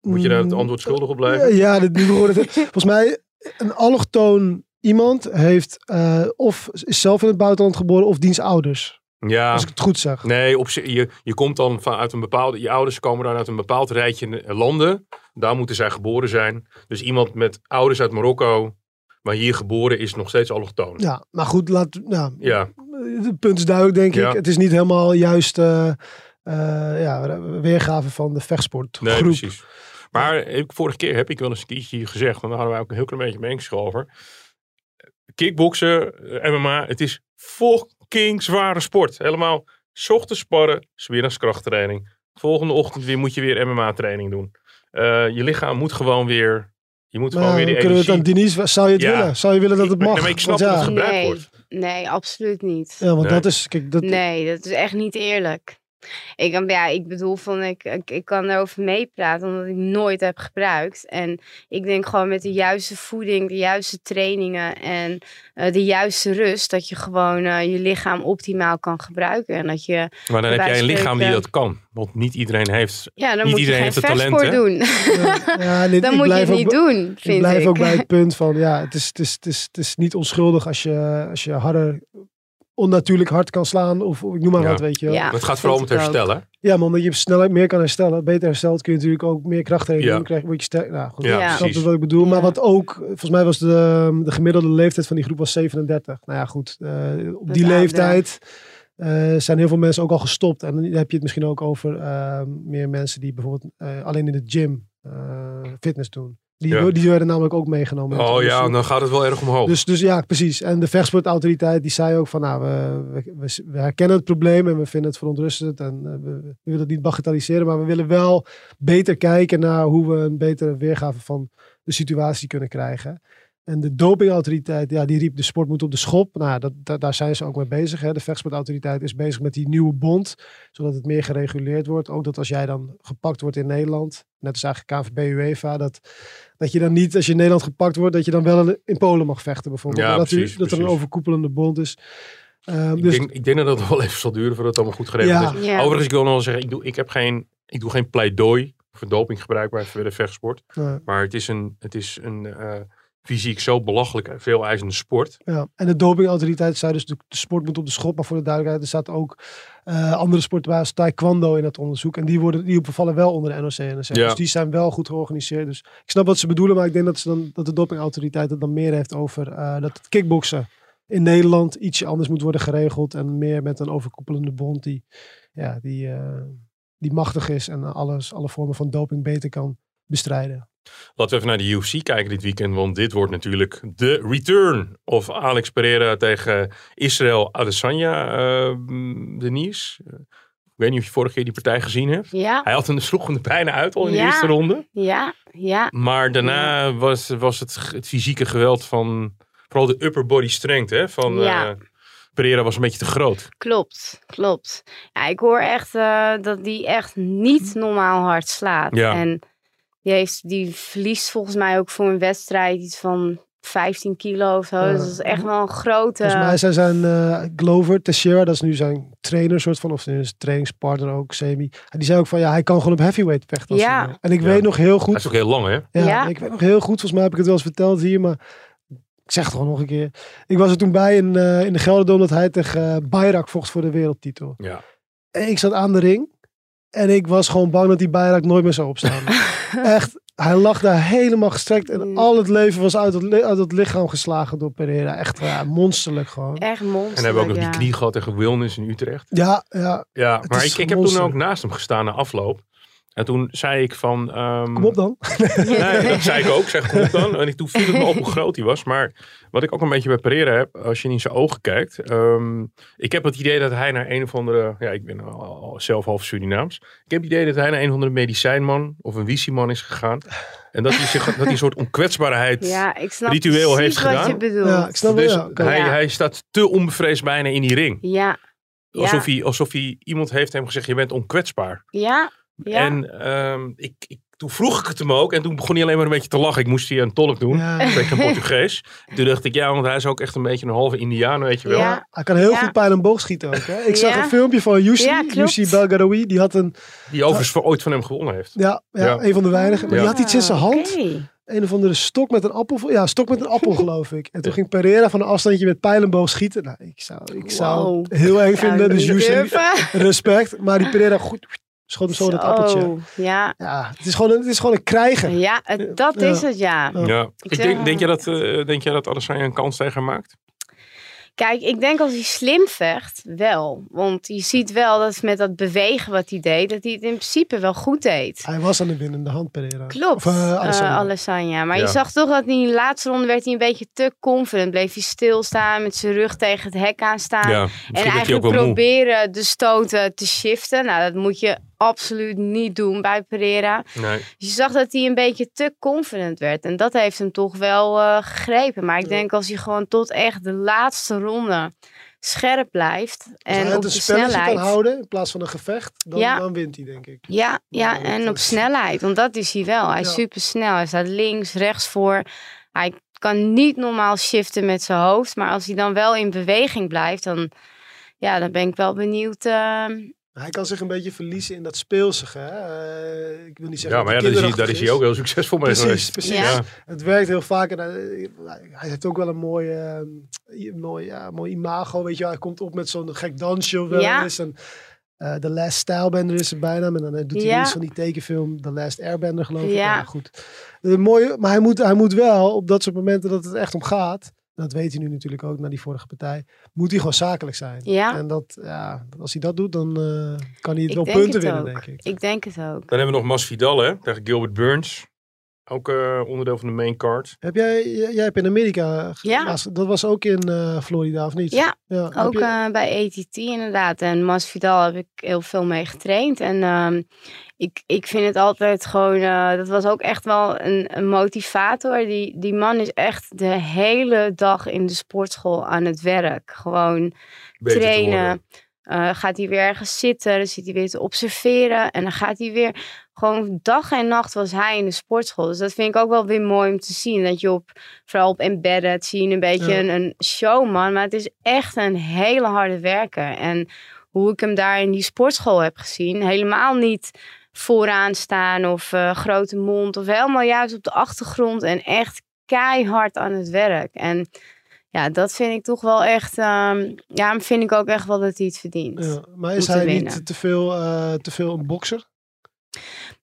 Moet je daar het Mm, antwoord schuldig op blijven? Ja, dit. Volgens mij, een allochtoon iemand heeft eh, of is zelf in het buitenland geboren of diens ouders. Ja. Als ik het goed zeg. Nee, op, je, je komt dan vanuit een bepaalde. Je ouders komen dan uit een bepaald rijtje landen. Daar moeten zij geboren zijn. Dus iemand met ouders uit Marokko, maar hier geboren is nog steeds allochtoon. Ja, maar goed, laat, nou, Ja. het punt is duidelijk, denk Ja. ik. Het is niet helemaal juist eh, eh, ja, weergave van de vechtsportgroep. Nee, precies. Maar ik, vorige keer heb ik wel eens een keertje hier gezegd, want daar hadden wij ook een heel klein beetje meningsisch over. Kickboksen, eh, MMA, het is fucking zware sport. Helemaal, 's ochtends sparren, 's middags krachttraining. Volgende ochtend weer moet je weer MMA training doen. Eh, je lichaam moet gewoon weer, je moet gewoon weer die kunnen we het energie. aan Denise, zou je het Ja. willen? Zou je willen dat het mag? nee, maar ik snap Want dat ja, het gebruikt nee, wordt. nee, absoluut niet. ja, want Nee. dat is, kijk, dat, Nee, dat is echt niet eerlijk. Ik, ja, ik bedoel, van, ik, ik, ik kan erover meepraten omdat ik nooit heb gebruikt. En ik denk gewoon met de juiste voeding, de juiste trainingen en eh, de juiste rust, dat je gewoon eh, je lichaam optimaal kan gebruiken. En dat je, Maar dan heb jij een lichaam die dat kan. Want niet iedereen heeft. ja, dan Niet moet je iedereen heeft het talent, hè? doen. ja, dit- dan moet je blijf het niet doen, Ik vind blijf ik. ook bij het punt van, ja, het is, het is, het is, het is niet onschuldig als je, als je harder, onnatuurlijk hard kan slaan. Of, ik noem maar Ja. wat, weet je wel. Ja. Maar het gaat vooral om het herstellen. Ja, maar omdat je sneller meer kan herstellen. Beter herstelt kun je natuurlijk ook meer krachttraining Ja. doen. Krijg, word je sterk. Nou, goed, Ja, ja, Ja. je precies. wat ik bedoel. Maar Ja. wat ook, volgens mij was de, de gemiddelde leeftijd van die groep was 37. Nou ja, goed. eh, op Dat die is leeftijd eh, zijn heel veel mensen ook al gestopt. En dan heb je het misschien ook over eh, meer mensen die bijvoorbeeld eh, alleen in de gym eh, fitness doen. Die, Ja. die werden namelijk ook meegenomen. Oh ja, onderzoek. dan gaat het wel erg omhoog. Dus, dus ja, precies. En de vechtsportautoriteit die zei ook van nou, we, we, we, we herkennen het probleem en we vinden het verontrustend en eh, we, we willen het niet bagatelliseren, maar we willen wel beter kijken naar hoe we een betere weergave van de situatie kunnen krijgen. En de dopingautoriteit, ja, die riep de sport moet op de schop. Nou, dat, dat- daar zijn ze ook mee bezig. Hè. De vechtsportautoriteit is bezig met die nieuwe bond, zodat het meer gereguleerd wordt. Ook dat als jij dan gepakt wordt in Nederland, net als eigenlijk KVB UEFA, dat, dat je dan niet, als je in Nederland gepakt wordt, dat je dan wel in, Polen mag vechten bijvoorbeeld. Ja, dat, u- dat er een overkoepelende bond is. Ehm, ik, dus denk, ik denk dat het wel even zal duren voordat het allemaal goed geregeld Ja. is. Ja. Overigens, ik wil nog wel zeggen, ik doe, ik heb geen, ik doe geen pleidooi voor dopinggebruik bij de vechtsport. Maar het is een, het is een, eh, fysiek zo belachelijk en veel eisende sport. Ja. En de dopingautoriteit zei dus de, de sport moet op de schop. Maar voor de duidelijkheid, er zaten ook eh, andere sporten bij als taekwondo in dat onderzoek. En die, worden, die vallen wel onder de NOC en NSF. Ja. Dus die zijn wel goed georganiseerd. Dus ik snap wat ze bedoelen, maar ik denk dat, ze dan, dat de dopingautoriteit het dan meer heeft over eh, dat het kickboksen in Nederland ietsje anders moet worden geregeld. En meer met een overkoepelende bond die, ja, die, eh, die machtig is en alles, alle vormen van doping beter kan bestrijden. Laten we even naar de UFC kijken dit weekend. Want dit wordt natuurlijk de return of Alex Pereira tegen Israël Adesanya. eh Denise, ik weet niet of je vorige keer die partij gezien hebt. Ja, Hij had hem, sloeg hem er bijna uit al in de eerste ronde. ja, ja. Maar daarna was, was het, het fysieke geweld van vooral de upper body strength hè, van Ja. eh, Pereira was een beetje te groot. Klopt, klopt. Ja, ik hoor echt eh, dat die echt niet normaal hard slaat. Ja. En die, heeft, die verliest volgens mij ook voor een wedstrijd iets van 15 kilo of zo. Ja. Dus dat is echt wel een grote... Volgens mij zijn zijn eh, Glover Teixeira, dat is nu zijn trainer soort van, of zijn trainingspartner ook, semi. En die zei ook van, ja, hij kan gewoon op heavyweight vechten. als Ja. hij. En ik Ja. weet nog heel Hij goed, is ook heel lang hè. ja, Ja. ik weet nog heel goed, volgens mij heb ik het wel eens verteld hier, maar ik zeg het gewoon nog een keer. Ik was er toen bij in, eh, in de Gelderdoom dat hij tegen eh Bayrak vocht voor de wereldtitel. Ja. En ik zat aan de ring en ik was gewoon bang dat die Bayrak nooit meer zou opstaan. Echt, hij lag daar helemaal gestrekt en Mm. al het leven was uit het, li- uit het lichaam geslagen door Pereira. Echt ja, monsterlijk gewoon. Echt monster. En hebben we ook nog ja. die knie gehad tegen Wilnis in Utrecht. Ja, ja, Ja, maar ik, ik heb toen monsterlijk. ook naast hem gestaan na afloop. En toen zei ik van... ehm, kom op dan. Nee, dat zei ik ook. Zeg, kom op dan. En ik, toen viel het me op hoe groot hij was. Maar wat ik ook een beetje bij Pereira heb, als je in zijn ogen kijkt. ehm, ik heb het idee dat hij naar een of andere... Ja, ik ben zelf half Surinaams. Ik heb het idee dat hij naar een of andere medicijnman of een visieman is gegaan. En dat hij, zich, dat hij een soort onkwetsbaarheid... Ja, ik snap ritueel heeft wat gedaan. je bedoelt. Ja, ik snap wel. Dus Ja, oké. hij, Ja. hij staat te onbevreesd bijna in die ring. Ja, ja, Alsof, hij, alsof hij iemand heeft hem gezegd, je bent onkwetsbaar. ja, ja. En ehm, ik, ik, toen vroeg ik het hem ook. En toen begon hij alleen maar een beetje te lachen. Ik moest hier een tolk doen. Ja. Ik spreek geen Portugees. Toen dacht ik, ja, want hij is ook echt een beetje een halve Indiaan, weet je wel. Ja. Hij kan heel Ja. goed pijl en boog schieten ook. Hè? Ik zag een filmpje van Yushi. Yushi Belgaroui. Die had een, Die overigens voor ooit van hem gewonnen heeft. ja, ja, Ja. een van de weinigen. Maar Ja. die had iets in zijn hand. Ah, Oké. Een of andere stok met een appel. Ja, stok met een appel geloof ik. En toen ging Pereira van een afstandje met pijl en boog schieten. Nou, ik zou, ik zou Wow. het heel eng vinden. Dus Durven. respect. Maar die Pereira goed, schoot hem zo in het appeltje. Ja, Ja, het is gewoon een, het is gewoon een krijgen. ja het- dat Ja. is het, ja. Ja. Ik denk, denk, jij dat, eh, denk jij dat Adesanya een kans tegen hem maakt? Kijk, ik denk als hij slim vecht, wel. Want je ziet wel dat met dat bewegen wat hij deed, dat hij het in principe wel goed deed. Hij was aan de winnende hand, Pereira. Klopt, Of. Alessandra. Maar Ja. je zag toch dat in de laatste ronde werd hij een beetje te confident. Bleef hij stilstaan, met zijn rug tegen het hek aan staan. Ja, en eigenlijk moe. proberen de stoten te shiften. Nou, dat moet je absoluut niet doen bij Pereira. Nee. Dus je zag dat hij een beetje te confident werd. En dat heeft hem toch wel eh, gegrepen. Maar ik denk als hij gewoon tot echt de laatste ronde scherp blijft. En op de snelheid. kan houden in plaats van een gevecht, dan, Ja. dan wint hij denk ik. Ja, ja, en op snelheid. Want dat is hij wel. Hij is Ja. super snel. Hij staat links, rechts voor. Hij kan niet normaal shiften met zijn hoofd. Maar als hij dan wel in beweging blijft, dan, ja, dan ben ik wel benieuwd. eh, Hij kan zich een beetje verliezen in dat speelsige. Hè? Eh, ik wil niet zeggen Ja, maar ja, dat daar is, hij, is hij ook heel succesvol mee Precies, geweest. precies. Ja. Het werkt heel vaak. En hij, hij heeft ook wel een mooi, eh, mooi, ja, mooi imago. Weet je, hij komt op met zo'n gek dansje of wel Ja. eens. En, eh, The Last Stylebender is er bijna. En dan eh, doet hij Ja. iets van die tekenfilm The Last Airbender geloof ik. Ja. Ja, goed. Eh, mooi, maar hij moet, hij moet wel op dat soort momenten dat het echt om gaat. Dat weet hij nu natuurlijk ook na die vorige partij. Moet hij gewoon zakelijk zijn. Ja. En dat, ja, als hij dat doet, dan eh, kan hij het Ik wel punten het winnen, denk ik. ik denk het ook. Dan hebben we nog Masvidal hè, tegen Gilbert Burns. Ook eh, onderdeel van de main card. Heb jij, jij hebt in Amerika, Ja. dat was ook in eh, Florida of niet? Ja, ja Ook je- eh, bij ATT inderdaad. En Masvidal heb ik heel veel mee getraind. En ehm, ik, ik vind het altijd gewoon... eh, dat was ook echt wel een, een motivator. Die, die man is echt de hele dag in de sportschool aan het werk. Gewoon Beter trainen. Eh, gaat hij weer ergens zitten, dan zit hij weer te observeren. En dan gaat hij weer, gewoon dag en nacht was hij in de sportschool. Dus dat vind ik ook wel weer mooi om te zien. Dat je op, vooral op embedded, zie je een beetje Ja. een, een showman. Maar het is echt een hele harde werker. En hoe ik hem daar in die sportschool heb gezien, helemaal niet vooraan staan of eh, grote mond. Of helemaal juist op de achtergrond en echt keihard aan het werk. En ja, dat vind ik toch wel echt. ehm, ja, vind ik ook echt wel dat hij het verdient. Ja, maar is hij winnen. niet te veel, eh, te veel een bokser?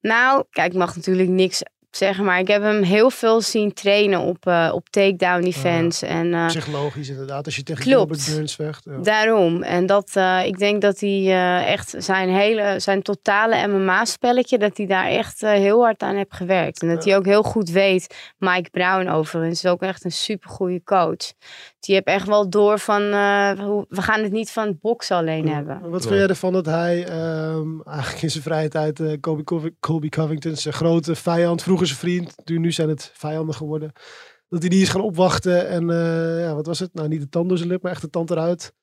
Nou, kijk, ik mag natuurlijk niks zeggen, maar ik heb hem heel veel zien trainen op, eh, op takedown defense. En eh, Psychologisch inderdaad, als je tegen. Gilbert Burns vecht. Ja. daarom. En dat, eh, ik denk dat hij echt zijn hele, zijn totale MMA-spelletje, dat hij daar echt heel hard aan heeft gewerkt. En dat hij ook heel goed weet, Mike Brown overigens, is ook echt een supergoeie coach. Die heeft echt wel door van, eh, hoe- we gaan het niet van het boksen alleen hebben. Wat vind jij ervan dat hij ehm, eigenlijk in zijn vrije tijd eh, Colby, Cov- Colby Covington, zijn grote vijand, vroeger zijn vriend, nu, nu zijn het vijanden geworden, dat hij die is gaan opwachten en eh, ja, wat was het? Nou, niet de tand door zijn lip, maar echt de tand eruit.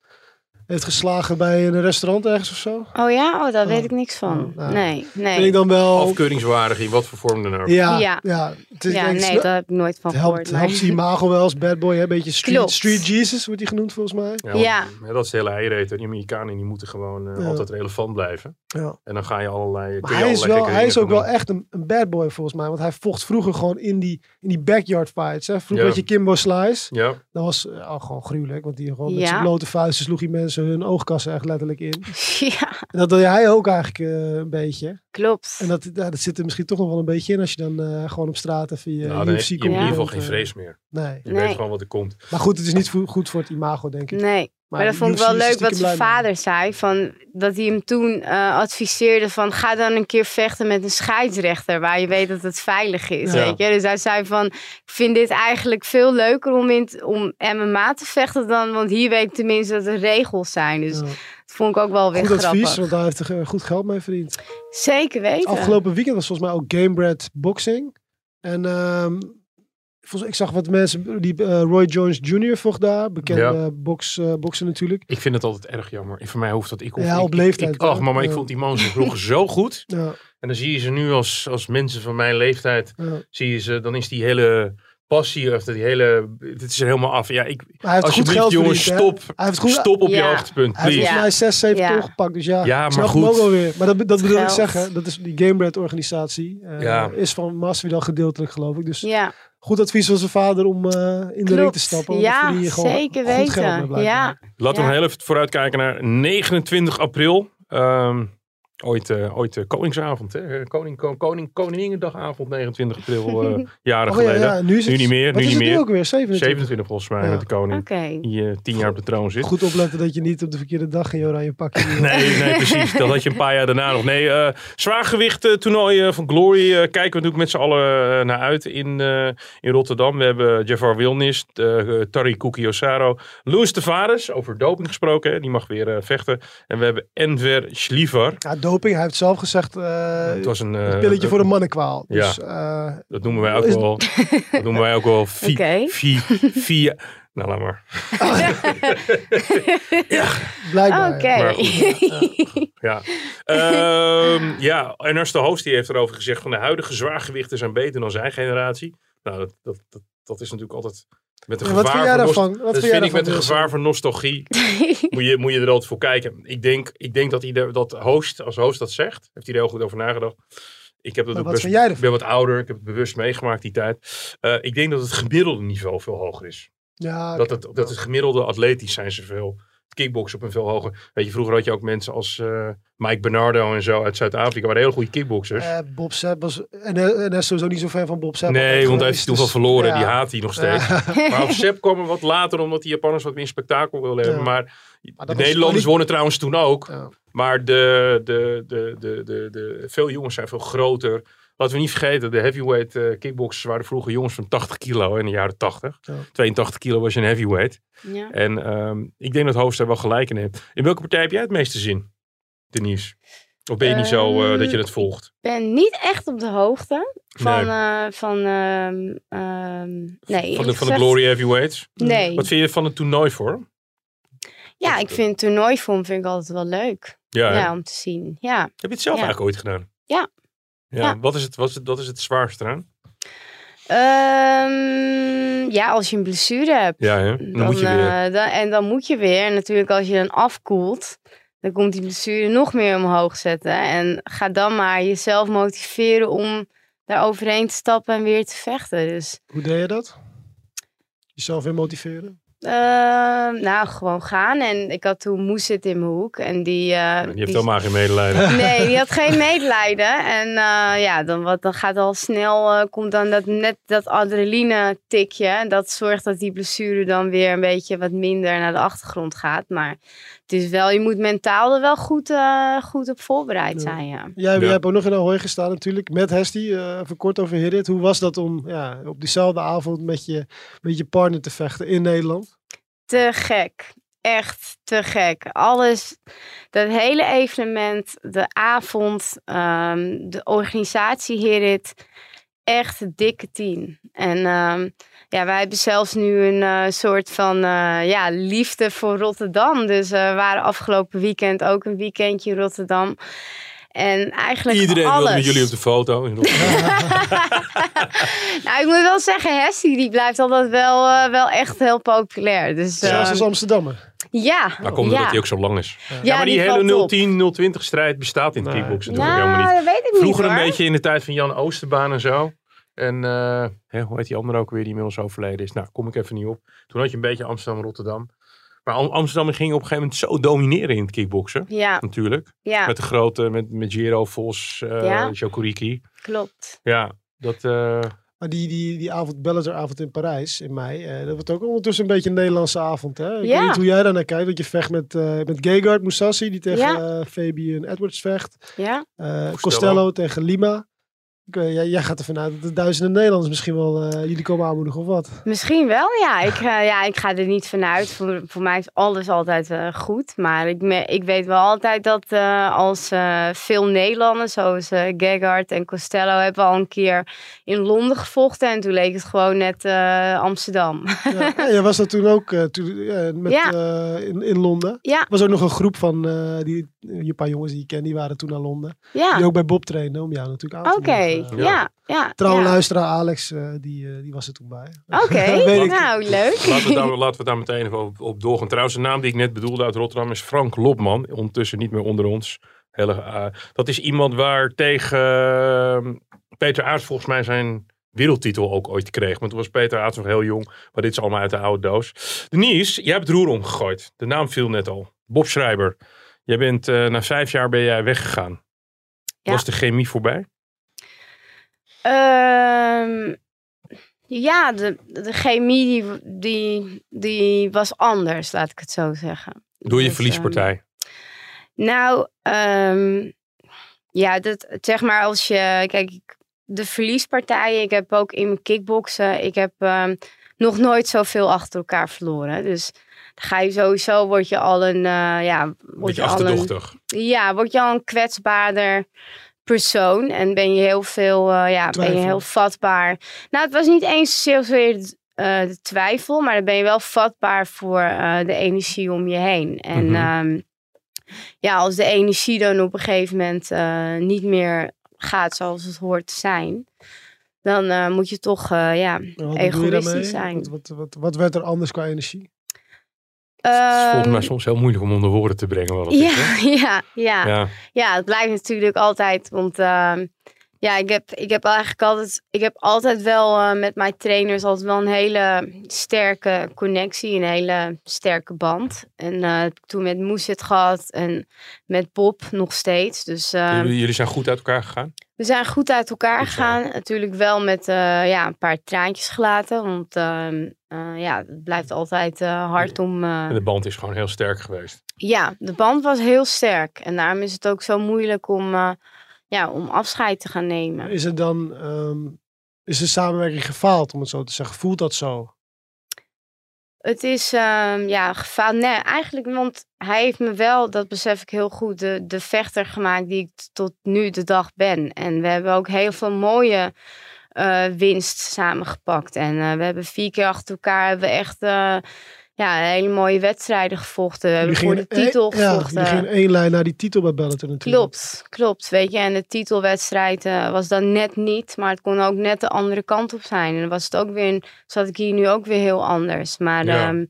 Heeft geslagen bij een restaurant ergens of zo. Oh ja? Oh, daar Oh. weet ik niks van. Oh, nou, nee, nee. Vind ik dan wel... Afkeuringswaardig in wat voor vorm dan ook. Ja, Ja. ja. Het, is, ja, denk nee, daar heb ik nooit van het gehoord. helpt, nee. helpt imago wel als bad boy. hè? Een beetje street, street Jesus wordt hij genoemd volgens mij. Ja, dat is de hele eiereten. Die Amerikanen die moeten gewoon eh, Ja. altijd relevant blijven. Ja. En dan ga je allerlei. Maar je hij is, wel, hij is ook wel echt een, een bad boy volgens mij. Want hij vocht vroeger gewoon in die, in die backyard fights. Hè? Vroeger Ja. had je Kimbo Slice. Ja, Dat was al gewoon gruwelijk. Want die gewoon met Ja. zijn blote vuisten sloeg hij mensen hun oogkassen echt letterlijk in. Ja, En dat deed hij ook eigenlijk eh, een beetje. klopt. En dat, ja, dat zit er misschien toch nog wel een beetje in. Als je dan eh, gewoon op straat even je nou, UFC je in komt. ieder geval geen vrees meer. Nee. Je Nee. weet gewoon wat er komt. Maar goed, het is niet goed voor het imago, denk ik. Nee, maar, dat vond ik wel leuk wat zijn vader zei. Van, dat hij hem toen eh, adviseerde van ga dan een keer vechten met een scheidsrechter. Waar je weet dat het veilig is. Ja. Weet je? Dus hij zei van ik vind dit eigenlijk veel leuker om, in, om MMA te vechten dan. Want hier weet ik tenminste dat er regels zijn. Dus Ja. dat vond ik ook wel weer Goed grappig. advies, want daar heeft hij eh, goed geld mee verdiend. Zeker weten. Afgelopen weekend was volgens mij ook Gamebred Boxing. En ehm, ik zag wat mensen, die eh, Roy Jones Jr. vocht daar, bekende Ja. box, eh, bokser natuurlijk. Ik vind het altijd erg jammer. Voor mij hoeft dat. Ik hoef, Ja, ik- op leeftijd, Ik, ach, ik vond die man zo vroeger zo goed. Ja, En dan zie je ze nu als, als mensen van mijn leeftijd. ja. Zie je ze, dan is die hele passie of die hele. Dit is er helemaal af. Ja, ik. Maar hij heeft goed geld jongens, verdiend, stop. Hij heeft goed, Stop op je hoogtepunt, hij heeft volgens mij 6, 7 Ja. ton gepakt. Dus ja, Ja, maar snap goed. hem ook wel weer. Maar dat, dat bedoel ik zeggen. Dat is die Gamebred organisatie. eh, Ja. Is van Masvidal gedeeltelijk geloof ik. Dus Ja, goed advies van zijn vader om eh, in de ring te stappen. Ja, zeker weten. Ja. Laten we Ja. heel even vooruitkijken naar 29 april. Ehm, ooit eh, ooit eh, Koningsavond, hè? Koning, ko- koning, Koningendagavond, 29 april, eh, jaren Oh ja, geleden. ja, nu is het, Nu niet meer, Wat nu is niet het nu meer. ook weer? 27. 27 volgens mij Ja. met de koning. oké. Die eh, tien jaar op de troon zit. Goed opletten dat je niet op de verkeerde dag in je oranje pakje. Nee, nee, precies. Dat had je een paar jaar daarna nog. Nee, eh zwaargewicht eh, toernooi eh, van Glory eh, kijken we natuurlijk met z'n allen eh, naar uit in, eh, in Rotterdam. We hebben Jafar Wilnis, uh, Tari Kukiosaro, Louis Tavares, over doping gesproken. hè, Die mag weer eh, vechten. En we hebben Enver Schliver. Ja, doping, hij heeft zelf gezegd, eh, Het was een, eh, een pilletje voor de mannenkwaal. ja. Dus eh, Dat noemen wij ook Is- wel. Dat noemen wij ook wel. Vi, via. Nou, laat maar. blijkbaar. Oké. Maar goed. Ja. Ehm, ja, Ernest de Hoofd die heeft erover gezegd van de huidige zwaargewichten zijn beter dan zijn generatie. Nou, dat, dat, dat, dat is natuurlijk altijd met een Ja, gevaar wat vind jij daarvan? Wat dat vind vind ik met een gevaar van nostalgie. moet, je, moet je er altijd voor kijken. Ik denk, ik denk dat, de, dat host, als host dat zegt, heeft hij er heel goed over nagedacht. Ik heb dat ook best, ik ben wat ouder, ik heb het bewust meegemaakt die tijd. Eh, ik denk dat het gemiddelde niveau veel hoger is. Ja, Dat het, dat het gemiddelde atletisch zijn ze veel. Kickboksen op een veel hoger. Weet je, vroeger had je ook mensen als eh, Mike Bernardo en zo uit Zuid-Afrika. waren hele goede kickboxers. eh, Bob Sepp was... En, en hij is sowieso niet zo fan van Bob Sepp. nee, want hij heeft geweest, toen wel verloren. ja. Die haat hij nog steeds. Maar op Sepp kwam er wat later, omdat die Japanners wat meer spektakel wilden hebben. Ja. Maar Maar de Nederlanders wonnen trouwens toen ook. Ja. Maar de, de, de, de, de, de, veel jongens zijn veel groter. Laten we niet vergeten, de heavyweight eh, kickboxers waren vroeger jongens van 80 kilo in de jaren 80. Ja. 82 kilo was je een heavyweight. Ja. En ehm, ik denk dat Hoofd daar wel gelijk in heeft. In welke partij heb jij het meeste zin, Denise? Of ben je niet zo eh, dat je het volgt? Ik ben niet echt op de hoogte van... Nee. eh, van ehm, ehm, nee, van, de, van de Glory Heavyweights? Nee. Wat vind je van het toernooi voor? Ja, ik vind toernooivorm vind ik altijd wel leuk. Ja? Ja, om te zien. Ja. Heb je het zelf Ja. eigenlijk ooit gedaan? Ja. Ja, Ja. Wat, is het, wat, is het, wat is het zwaarste eraan? Ehm, ja, als je een blessure hebt. Ja, hè? dan, moet je eh, weer. dan- en dan moet je weer. En natuurlijk als je dan afkoelt, dan komt die blessure nog meer omhoog zetten. En ga dan maar jezelf motiveren om daar overheen te stappen en weer te vechten. Dus Hoe deed je dat? Jezelf weer motiveren? Ehm, nou, gewoon gaan. En ik had toen Moes zit in mijn hoek. En die... Je hebt die- helemaal geen medelijden. Nee, die had geen medelijden. En eh, ja, dan, wat, dan gaat al snel, eh, komt dan dat, net dat adrenaline tikje. En dat zorgt dat die blessure dan weer een beetje wat minder naar de achtergrond gaat. Maar het is wel, je moet mentaal er wel goed, eh, goed op voorbereid Ja. zijn, ja. Jij, Ja. jij hebt ook nog in Ahoy gestaan natuurlijk, met Hesti. eh even kort over Hiddet. Hoe was dat om ja, op diezelfde avond met je, met je partner te vechten in Nederland? Te gek. Echt te gek. Alles, dat hele evenement, de avond, ehm, de organisatie Herit, echt een dikke tien. En ehm, ja, wij hebben zelfs nu een eh, soort van eh, ja, liefde voor Rotterdam. Dus eh, we waren afgelopen weekend ook een weekendje in Rotterdam. En eigenlijk Iedereen alles. wilde met jullie op de foto. in Rotterdam. nou, ik moet wel zeggen, Hessie die blijft altijd wel, wel echt heel populair. Dus Zelfs eh, als Amsterdammer. ja. Maar komt ja. omdat hij ook zo lang is. Ja, Ja, maar die, hele op. 010, 020 strijd bestaat in het Nee. kickboksen natuurlijk helemaal Nou, niet. dat weet ik niet Vroeger een beetje in de tijd van Jan Oosterbaan en zo. En eh, hè, hoe heet die andere ook weer die inmiddels overleden is? Nou, kom ik even niet op. Toen had je een beetje Amsterdam-Rotterdam. Maar Am- Amsterdam ging op een gegeven moment zo domineren in het kickboksen. Ja, Natuurlijk. ja, Met de grote, met, met Giro, Vos, eh Ja. Jokuriki. klopt. Ja, dat... eh, Maar die, die, die avond, Bellator-avond in Parijs in mei, eh, dat wordt ook ondertussen een beetje een Nederlandse avond. Hè? Ik Ja. weet niet hoe jij daar naar kijkt, dat je vecht met, eh met Gegard Moussassi, die tegen Ja. Fabian Edwards vecht. Ja, Eh, Costello tegen Lima. Ik, jij, jij gaat ervan uit dat de duizenden Nederlanders misschien wel eh, jullie komen aanmoedigen of wat? misschien wel. Ja, ik, ja, ik ga er niet vanuit. Voor, voor mij is alles altijd eh, goed. Maar ik, me- ik weet wel altijd dat eh, als veel Nederlanders, zoals Gegard en Costello, hebben al een keer in Londen gevochten. En toen leek het gewoon net Amsterdam. Ja, ja, jij was dat toen ook toen, met, Ja. in, in Londen. Ja. Er was ook nog een groep van die, een paar jongens die ik ken, die waren toen naar Londen. Ja, Die ook bij Bob trainen om jou natuurlijk aan te oké. Ja, ja. Trouwe ja. luisteraar Alex, eh, die, eh, die was er toen bij. Oké, nou leuk. laten, we daar, laten we daar meteen even op, op doorgaan. Trouwens, de naam die ik net bedoelde uit Rotterdam is Frank Lopman. Ondertussen niet meer onder ons. Hele, eh, dat is iemand waar tegen eh, Peter Aarts volgens mij zijn wereldtitel ook ooit kreeg. Want toen was Peter Aarts nog heel jong. Maar dit is allemaal uit de oude doos. Denise, jij hebt het roer omgegooid. De naam viel net al. Bob Schrijber. Jij bent, eh, na vijf jaar ben jij weggegaan. Ja. Was de chemie voorbij? Ehm, ja, de, de chemie die, die, die was anders, laat ik het zo zeggen. Door je Dus, verliespartij. ehm, nou, ehm, ja, dat, zeg maar als je... Kijk, de verliespartijen, ik heb ook in mijn kickboksen... Ik heb nog nooit zoveel achter elkaar verloren. Dus dan ga je sowieso, word je al een... eh, ja, word beetje je al een, achterdochtig. ja, word je al een kwetsbaarder persoon en ben je heel veel, eh, ja, ben je heel vatbaar. Nou, het was niet eens zozeer eh de twijfel, maar dan ben je wel vatbaar voor eh, de energie om je heen. En Mhm. ehm, ja, als de energie dan op een gegeven moment niet meer gaat zoals het hoort te zijn, dan moet je toch, ja, Egoïstisch zijn. Wat, wat, wat, wat werd er anders qua energie? Het is volgens mij ehm, soms heel moeilijk om onder woorden te brengen wat het is. ja, hè? ja, ja. Ja. Ja, het blijft natuurlijk altijd. Want ehm, ja, ik heb, ik heb eigenlijk altijd. Ik heb altijd wel eh, met mijn trainers altijd wel een hele sterke connectie, een hele sterke band. En eh, toen met Moes het gehad en met Bob nog steeds. Dus ehm, Jullie, jullie zijn goed uit elkaar gegaan? We zijn goed uit elkaar gegaan. Natuurlijk wel met eh, ja, een paar traantjes gelaten. Want ehm, eh, ja, het blijft altijd eh, hard om. eh, En de band is gewoon heel sterk geweest. ja, de band was heel sterk. En daarom is het ook zo moeilijk om, eh, ja, om afscheid te gaan nemen. Is er dan ehm, is de samenwerking gefaald, om het zo te zeggen? Voelt dat zo? Het is ehm, ja, gefaald. Nee, eigenlijk, want hij heeft me wel, dat besef ik heel goed, de, de vechter gemaakt die ik tot nu de dag ben. En we hebben ook heel veel mooie eh, winst samengepakt. En eh, we hebben vier keer achter elkaar hebben echt eh, ja, hele mooie wedstrijden gevochten. We hebben voor de titel Ja, gevochten. jullie gingen één lijn naar die titel bij Bellator natuurlijk. Klopt, klopt. Weet je, en de titelwedstrijd eh, was dan net niet, maar het kon ook net de andere kant op zijn. En dan was het ook weer, een- zat ik hier nu ook weer heel anders. Maar Ja. ehm,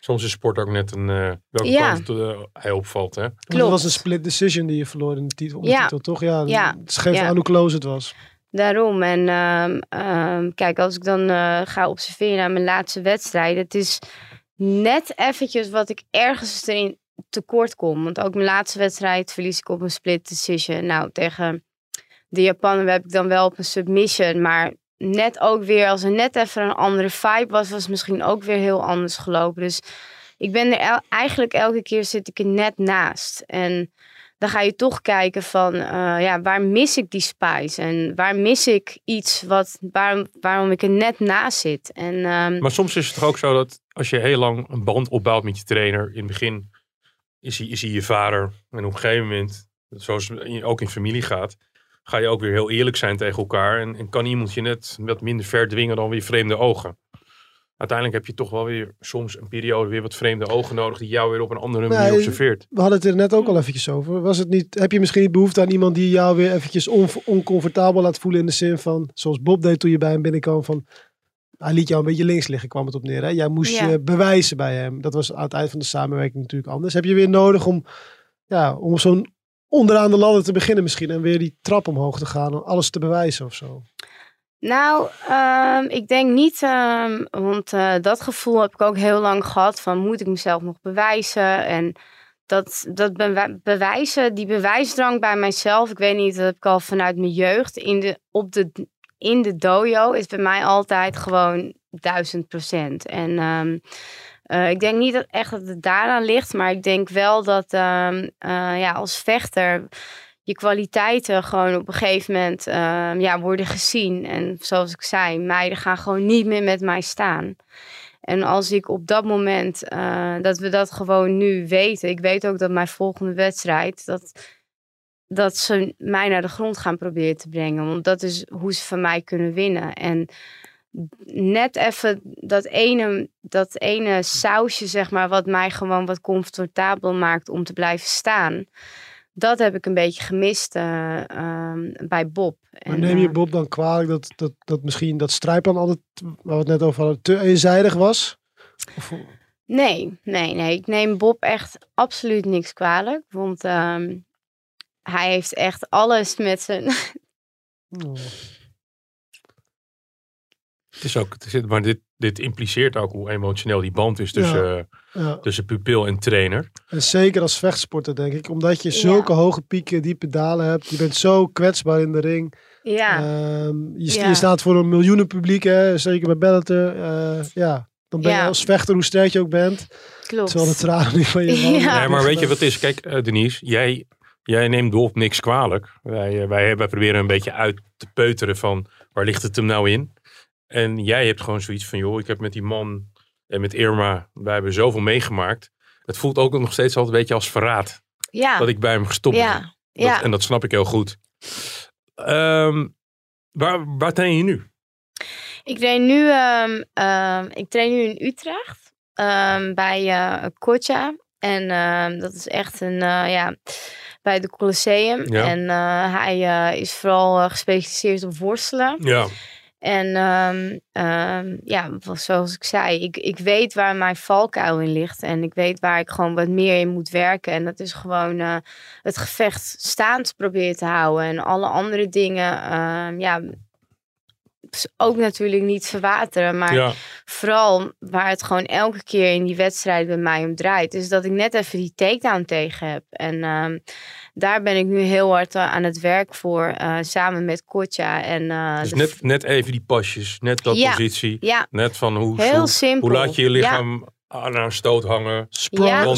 Soms is sport ook net een eh welke Ja. kant eh, hij opvalt. Hè? Klopt. was een split decision die je verloor in de titel, om de Ja. titel toch? Ja, Ja. het geeft Ja. aan hoe close het was. Daarom. En ehm, ehm, kijk, als ik dan eh, ga observeren naar mijn laatste wedstrijd. Het is net eventjes wat ik ergens erin tekort kom. Want ook mijn laatste wedstrijd verlies ik op een split decision. Nou, tegen de Japanen heb ik dan wel op een submission. Maar net ook weer, als er net even een andere vibe was, was het misschien ook weer heel anders gelopen. Dus ik ben er eigenlijk elke keer zit ik er net naast. En dan ga je toch kijken van, eh, ja, waar mis ik die spice? En waar mis ik iets wat, waarom, waarom ik er net naast zit? En ehm, Maar soms is het toch ook zo dat als je heel lang een band opbouwt met je trainer. In het begin is hij, is hij je vader. En op een gegeven moment, zoals het ook in familie gaat. Ga je ook weer heel eerlijk zijn tegen elkaar. En, en kan iemand je net wat minder ver dwingen dan weer vreemde ogen. Uiteindelijk heb je toch wel weer soms een periode weer wat vreemde ogen nodig. Die jou weer op een andere manier Nee, observeert. We hadden het er net ook al eventjes over. Was het niet, heb je misschien niet behoefte aan iemand die jou weer eventjes on, oncomfortabel laat voelen in de zin van, zoals Bob deed toen je bij hem binnenkwam, van hij liet jou een beetje links liggen, kwam het op neer. Hè? Jij moest Ja. je bewijzen bij hem. Dat was aan het eind van de samenwerking natuurlijk anders. Heb je weer nodig om, ja, om zo'n onderaan de ladder te beginnen misschien en weer die trap omhoog te gaan om alles te bewijzen of zo? Nou, ehm, ik denk niet, ehm, want eh, dat gevoel heb ik ook heel lang gehad van moet ik mezelf nog bewijzen? En dat, dat bewijzen, die bewijsdrang bij mijzelf, ik weet niet, dat heb ik al vanuit mijn jeugd in de, op de, in de dojo is bij mij altijd gewoon duizend procent. En ehm, eh, ik denk niet dat echt dat het daaraan ligt, maar ik denk wel dat eh, ja, als vechter je kwaliteiten gewoon op een gegeven moment ehm, ja, worden gezien. En zoals ik zei, meiden gaan gewoon niet meer met mij staan. En als ik op dat moment, eh, dat we dat gewoon nu weten. Ik weet ook dat mijn volgende wedstrijd, dat, dat ze mij naar de grond gaan proberen te brengen. Want dat is hoe ze van mij kunnen winnen. En net even dat ene, dat ene sausje, zeg maar, wat mij gewoon wat comfortabel maakt om te blijven staan. Dat heb ik een beetje gemist eh, ehm, bij Bob. Maar En, neem je eh, Bob dan kwalijk dat, dat, dat misschien dat strijdplan altijd, waar we het net over hadden, te eenzijdig was? Of, Nee, nee, nee. Ik neem Bob echt absoluut niks kwalijk. Want ehm, hij heeft echt alles met zijn. oh. Het is ook, het is, maar dit, dit impliceert ook hoe emotioneel die band is tussen, eh, ja. tussen pupil en trainer. En zeker als vechtsporter, denk ik. Omdat je zulke hoge pieken, diepe dalen hebt. Je bent zo kwetsbaar in de ring. Ja, Ehm, je, je staat voor een miljoenen publiek, hè? zeker bij Bellator. Eh, ja, dan ben je als vechter, hoe sterk je ook bent. klopt. Terwijl de tranen niet van je. Ja. Nee, maar weet je wat het is? Kijk, eh, Denise, jij, jij neemt Dolf niks kwalijk. Wij, wij, wij proberen een beetje uit te peuteren van waar ligt het hem nou in? En jij hebt gewoon zoiets van, joh, ik heb met die man en met Irma, wij hebben zoveel meegemaakt. Het voelt ook nog steeds altijd een beetje als verraad Ja, dat ik bij hem gestopt ben. ja, Dat- ja. En dat snap ik heel goed. Ehm, waar, waar train je nu? Ik train nu, ehm, ehm, ik train nu in Utrecht bij eh Kotja. En dat is echt een, eh, ja, bij de Colosseum. Ja. En eh, hij is vooral gespecialiseerd op worstelen. Ja, En ehm, ehm, ja, zoals ik zei, ik, ik weet waar mijn valkuil in ligt. En ik weet waar ik gewoon wat meer in moet werken. En dat is gewoon eh, het gevecht staand proberen te houden. En alle andere dingen, ehm, ja, ook natuurlijk niet verwateren. Maar ja. vooral waar het gewoon elke keer in die wedstrijd bij mij om draait, is dat ik net even die takedown tegen heb. En ehm, daar ben ik nu heel hard eh, aan het werk voor, eh, samen met Kotja. En, eh, Dus net, net even die pasjes, net dat Ja. positie. Ja, Net van hoe, heel hoe, simpel. hoe laat je je lichaam aan een stoot hangen. Spra Ja.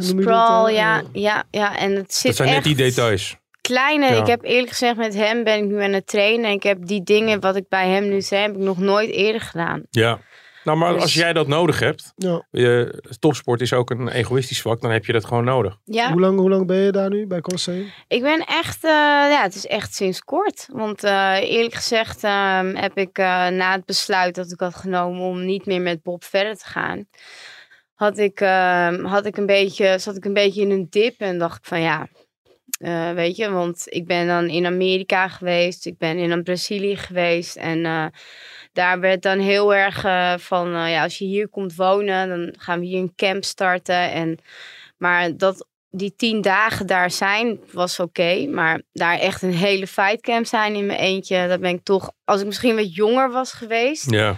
Sprawl, ja, ja, ja. En het zit Dat zijn net die echt details. Kleine, Ja. ik heb eerlijk gezegd met hem ben ik nu aan het trainen. En ik heb die dingen wat ik bij hem nu zei, heb ik nog nooit eerder gedaan. Ja. Nou, maar Dus- als jij dat nodig hebt, Ja. je, topsport is ook een egoïstisch vak, dan heb je dat gewoon nodig. Ja, Hoe, lang, hoe lang ben je daar nu bij Colosseum? ik ben echt, eh, ja, het is echt sinds kort. Want eh, eerlijk gezegd ehm, heb ik eh, na het besluit dat ik had genomen om niet meer met Bob verder te gaan, had ik, ehm, had ik een beetje, zat ik een beetje in een dip en dacht ik van ja, eh, weet je, want ik ben dan in Amerika geweest, ik ben in Brazilië geweest en eh, daar werd dan heel erg eh, van, ja, als je hier komt wonen, dan gaan we hier een camp starten en maar dat die tien dagen daar zijn was oké. maar daar echt een hele fightcamp zijn in mijn eentje. Dat ben ik toch, als ik misschien wat jonger was geweest. Ja.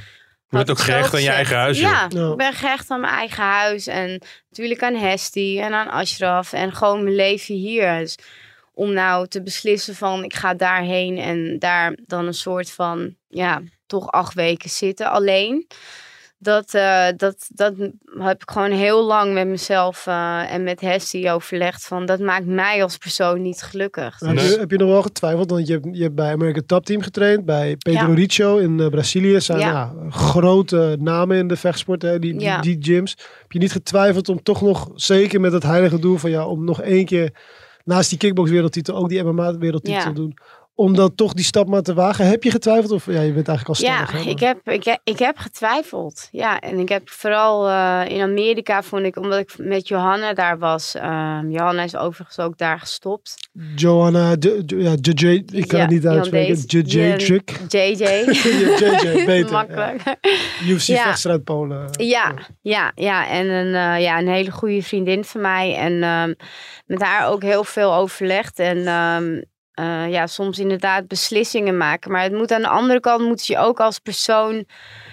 Je bent ook gehecht aan je eigen huis. Ja. ik ben gehecht aan mijn eigen huis. En natuurlijk aan Hesti en aan Ashraf. En gewoon mijn leven hier. Dus om nou te beslissen van ik ga daarheen en daar dan een soort van, ja, toch acht weken zitten alleen. Dat, eh, dat, dat heb ik gewoon heel lang met mezelf eh, en met Hesti overlegd van dat maakt mij als persoon niet gelukkig. Heb, je, heb je nog wel getwijfeld? Want je hebt, je hebt bij American Top Team getraind, bij Pedro Ja. Richo in eh, Brazilië. zijn Ja. nou, grote namen in de vechtsport, hè, die, die, Ja. die gyms. Heb je niet getwijfeld om toch nog, zeker met het heilige doel van ja, om nog één keer naast die kickbox wereldtitel ook die MMA wereldtitel Ja. te doen? Om dan toch die stap maar te wagen. Heb je getwijfeld? Of ja, je bent eigenlijk al Ja, stellig. hè, ik heb, ik, heb, ik heb getwijfeld. Ja, en ik heb vooral eh, in Amerika vond ik, omdat ik met Johanna daar was. ehm, Johanna is overigens ook daar gestopt. Johanna, J- ja, JJ, ik kan Ja, het niet uitspreken. JJ Trick. JJ. JJ, beter. Makkelijk. UFC Ja. vechtstrijd Polen. Ja, ja, ja. En een, eh, ja, een hele goede vriendin van mij. En ehm, met haar ook heel veel overlegd. En ehm, eh, ja, soms inderdaad beslissingen maken. Maar het moet aan de andere kant moet je ook als persoon.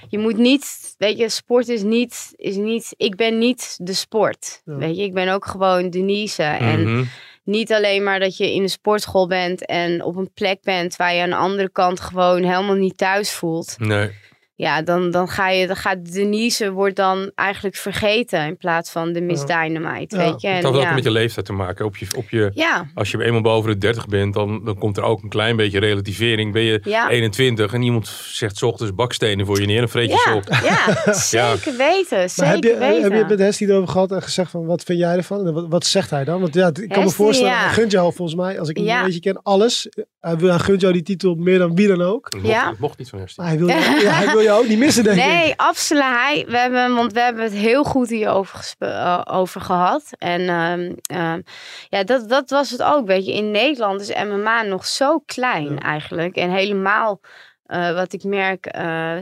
Je moet niet, weet je, sport is niet, is niet. Ik ben niet de sport. Ja. Weet je, ik ben ook gewoon Denise. En Mhm. niet alleen maar dat je in de sportschool bent en op een plek bent waar je aan de andere kant gewoon helemaal niet thuis voelt. Nee. Ja, dan, dan, ga je, dan gaat Denise wordt dan eigenlijk vergeten in plaats van de Miss Dynamite, Ja. weet je. Het En had ook ja, met je leeftijd te maken. Op je, op je, ja, als je eenmaal boven de 30 bent, dan, dan komt er ook een klein beetje relativering. Ben je Ja. 21 en iemand zegt 's ochtends bakstenen voor je neer en vreet je ze ja, op. ja, zeker weten, Maar zeker heb je, weten. heb je het met Hestie erover gehad en gezegd van wat vind jij ervan? Wat, wat zegt hij dan? Want ja, ik kan me Hestie, voorstellen, ja. hij gunt jou volgens mij, als ik hem een beetje ken, alles. Hij, wil, hij gunt jou die titel meer dan wie dan ook. Dat mocht, Ja. dat mocht niet van. Maar hij wil, hij wil ook niet missen, denk ik. Nee, absoluut. Hij, we hebben, want we hebben het heel goed hierover eh, over gehad. En ehm, ehm, ja, dat, dat was het ook. Weet je, in Nederland is MMA nog zo klein Ja. eigenlijk. En helemaal. eh, wat ik merk, eh,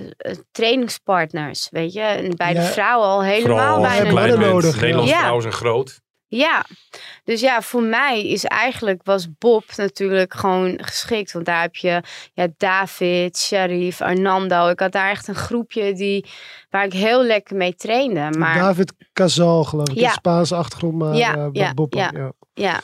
trainingspartners, weet je. En bij de vrouwen al helemaal Vooral je bijna nodig, Nederlandse ja. vrouwen zijn groot. Ja, dus ja, voor mij is eigenlijk, was Bob natuurlijk gewoon geschikt. Want daar heb je ja, David, Sharif, Arnando. Ik had daar echt een groepje die, waar ik heel lekker mee trainde. Maar David Casal, geloof ik. Ja. Spaanse achtergrond, maar Ja, eh, ja, Bob ook, ja. ja. Ja,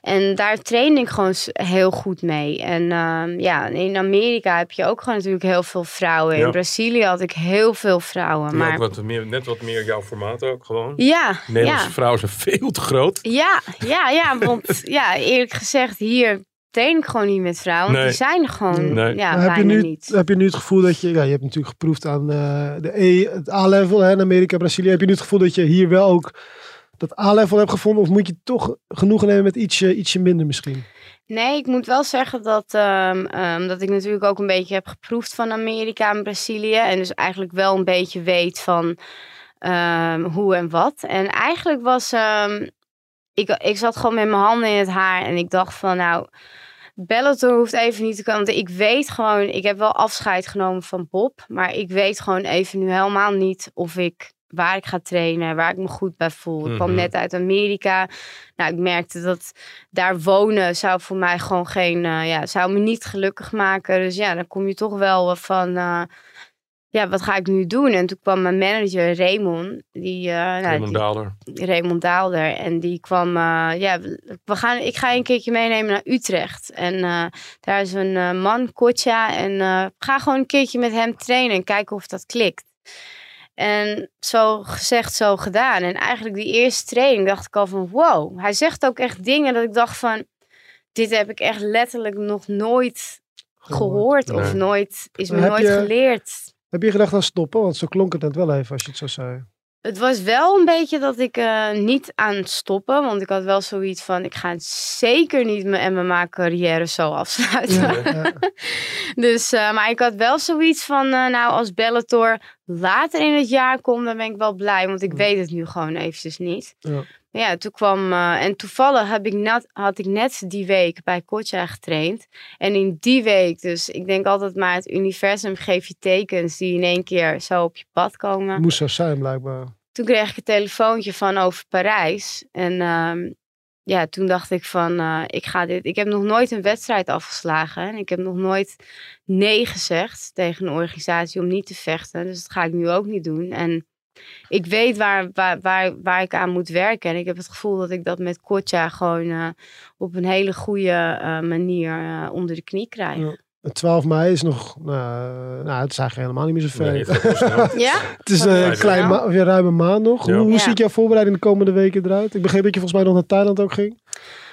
en daar trainde ik gewoon heel goed mee. En ehm, ja, in Amerika heb je ook gewoon natuurlijk heel veel vrouwen. Ja. In Brazilië had ik heel veel vrouwen. Maar... Wat meer, net wat meer jouw formaat ook gewoon. ja, Nederlandse ja. vrouwen zijn veel te groot. Ja, ja, ja, want ja, eerlijk gezegd, hier train ik gewoon niet met vrouwen. Want Nee. die zijn gewoon Nee. ja, Maar heb, je bijna nu, niet. heb je nu het gevoel dat je, ja, je hebt natuurlijk geproefd aan eh, de E, het A-level hè, in Amerika, Brazilië. Heb je nu het gevoel dat je hier wel ook dat A-level hebt gevonden? Of moet je toch genoegen nemen met ietsje, ietsje minder misschien? Nee, ik moet wel zeggen dat, ehm, dat ik natuurlijk ook een beetje heb geproefd van Amerika en Brazilië. En dus eigenlijk wel een beetje weet van ehm, hoe en wat. En eigenlijk was, ik, ik zat gewoon met mijn handen in het haar en ik dacht van nou, Bellator hoeft even niet te komen. Want ik weet gewoon, ik heb wel afscheid genomen van Bob. Maar ik weet gewoon even nu helemaal niet of ik waar ik ga trainen, waar ik me goed bij voel. Ik kwam Mhm. net uit Amerika. Nou, ik merkte dat daar wonen zou voor mij gewoon geen, eh, ja, zou me niet gelukkig maken. Dus ja, dan kom je toch wel van, eh, ja, wat ga ik nu doen? En toen kwam mijn manager Raymond, die, eh, nou, Raymond die- Daalder. Raymond Daalder. En die kwam, ja, we gaan, ik ga je een keertje meenemen naar Utrecht. En daar is een man, Kotja. En ga gewoon een keertje met hem trainen en kijken of dat klikt. En zo gezegd, zo gedaan. En eigenlijk die eerste training dacht ik al van wow. Hij zegt ook echt dingen dat ik dacht van... Dit heb ik echt letterlijk nog nooit gehoord. Of Nee. nooit, is me heb nooit je- geleerd. Heb je gedacht aan stoppen? Want zo klonk het net wel even als je het zo zei. Het was wel een beetje dat ik eh, niet aan het stoppen. Want ik had wel zoiets van, ik ga zeker niet mijn MMA-carrière zo afsluiten. Ja, ja. Dus, eh, maar ik had wel zoiets van, eh, nou als Bellator later in het jaar komt, dan ben ik wel blij. Want ik Ja. weet het nu gewoon eventjes niet. Ja. Toen kwam, eh, en toevallig heb ik net, had ik net die week bij Kotja getraind. En in die week, dus ik denk altijd maar het universum geeft je tekens die in één keer zo op je pad komen Moest zo zijn blijkbaar. toen kreeg ik een telefoontje van over Parijs. En ehm, ja, toen dacht ik van, eh, ik ga dit. Ik heb nog nooit een wedstrijd afgeslagen. En ik heb nog nooit nee gezegd tegen een organisatie om niet te vechten. Dus dat ga ik nu ook niet doen. En ik weet waar, waar, waar, waar ik aan moet werken. En ik heb het gevoel dat ik dat met Kotja gewoon eh, op een hele goede eh, manier eh, onder de knie krijg. Ja. Het 12 mei is nog, nou, nou, het is eigenlijk helemaal niet meer zo ver. Nee. Ja? Het is eh, een klein ma- of ja, ruim een maand nog. Ja. Hoe, hoe Ja. ziet jouw voorbereiding de komende weken eruit? Ik begreep dat je volgens mij nog naar Thailand ook ging.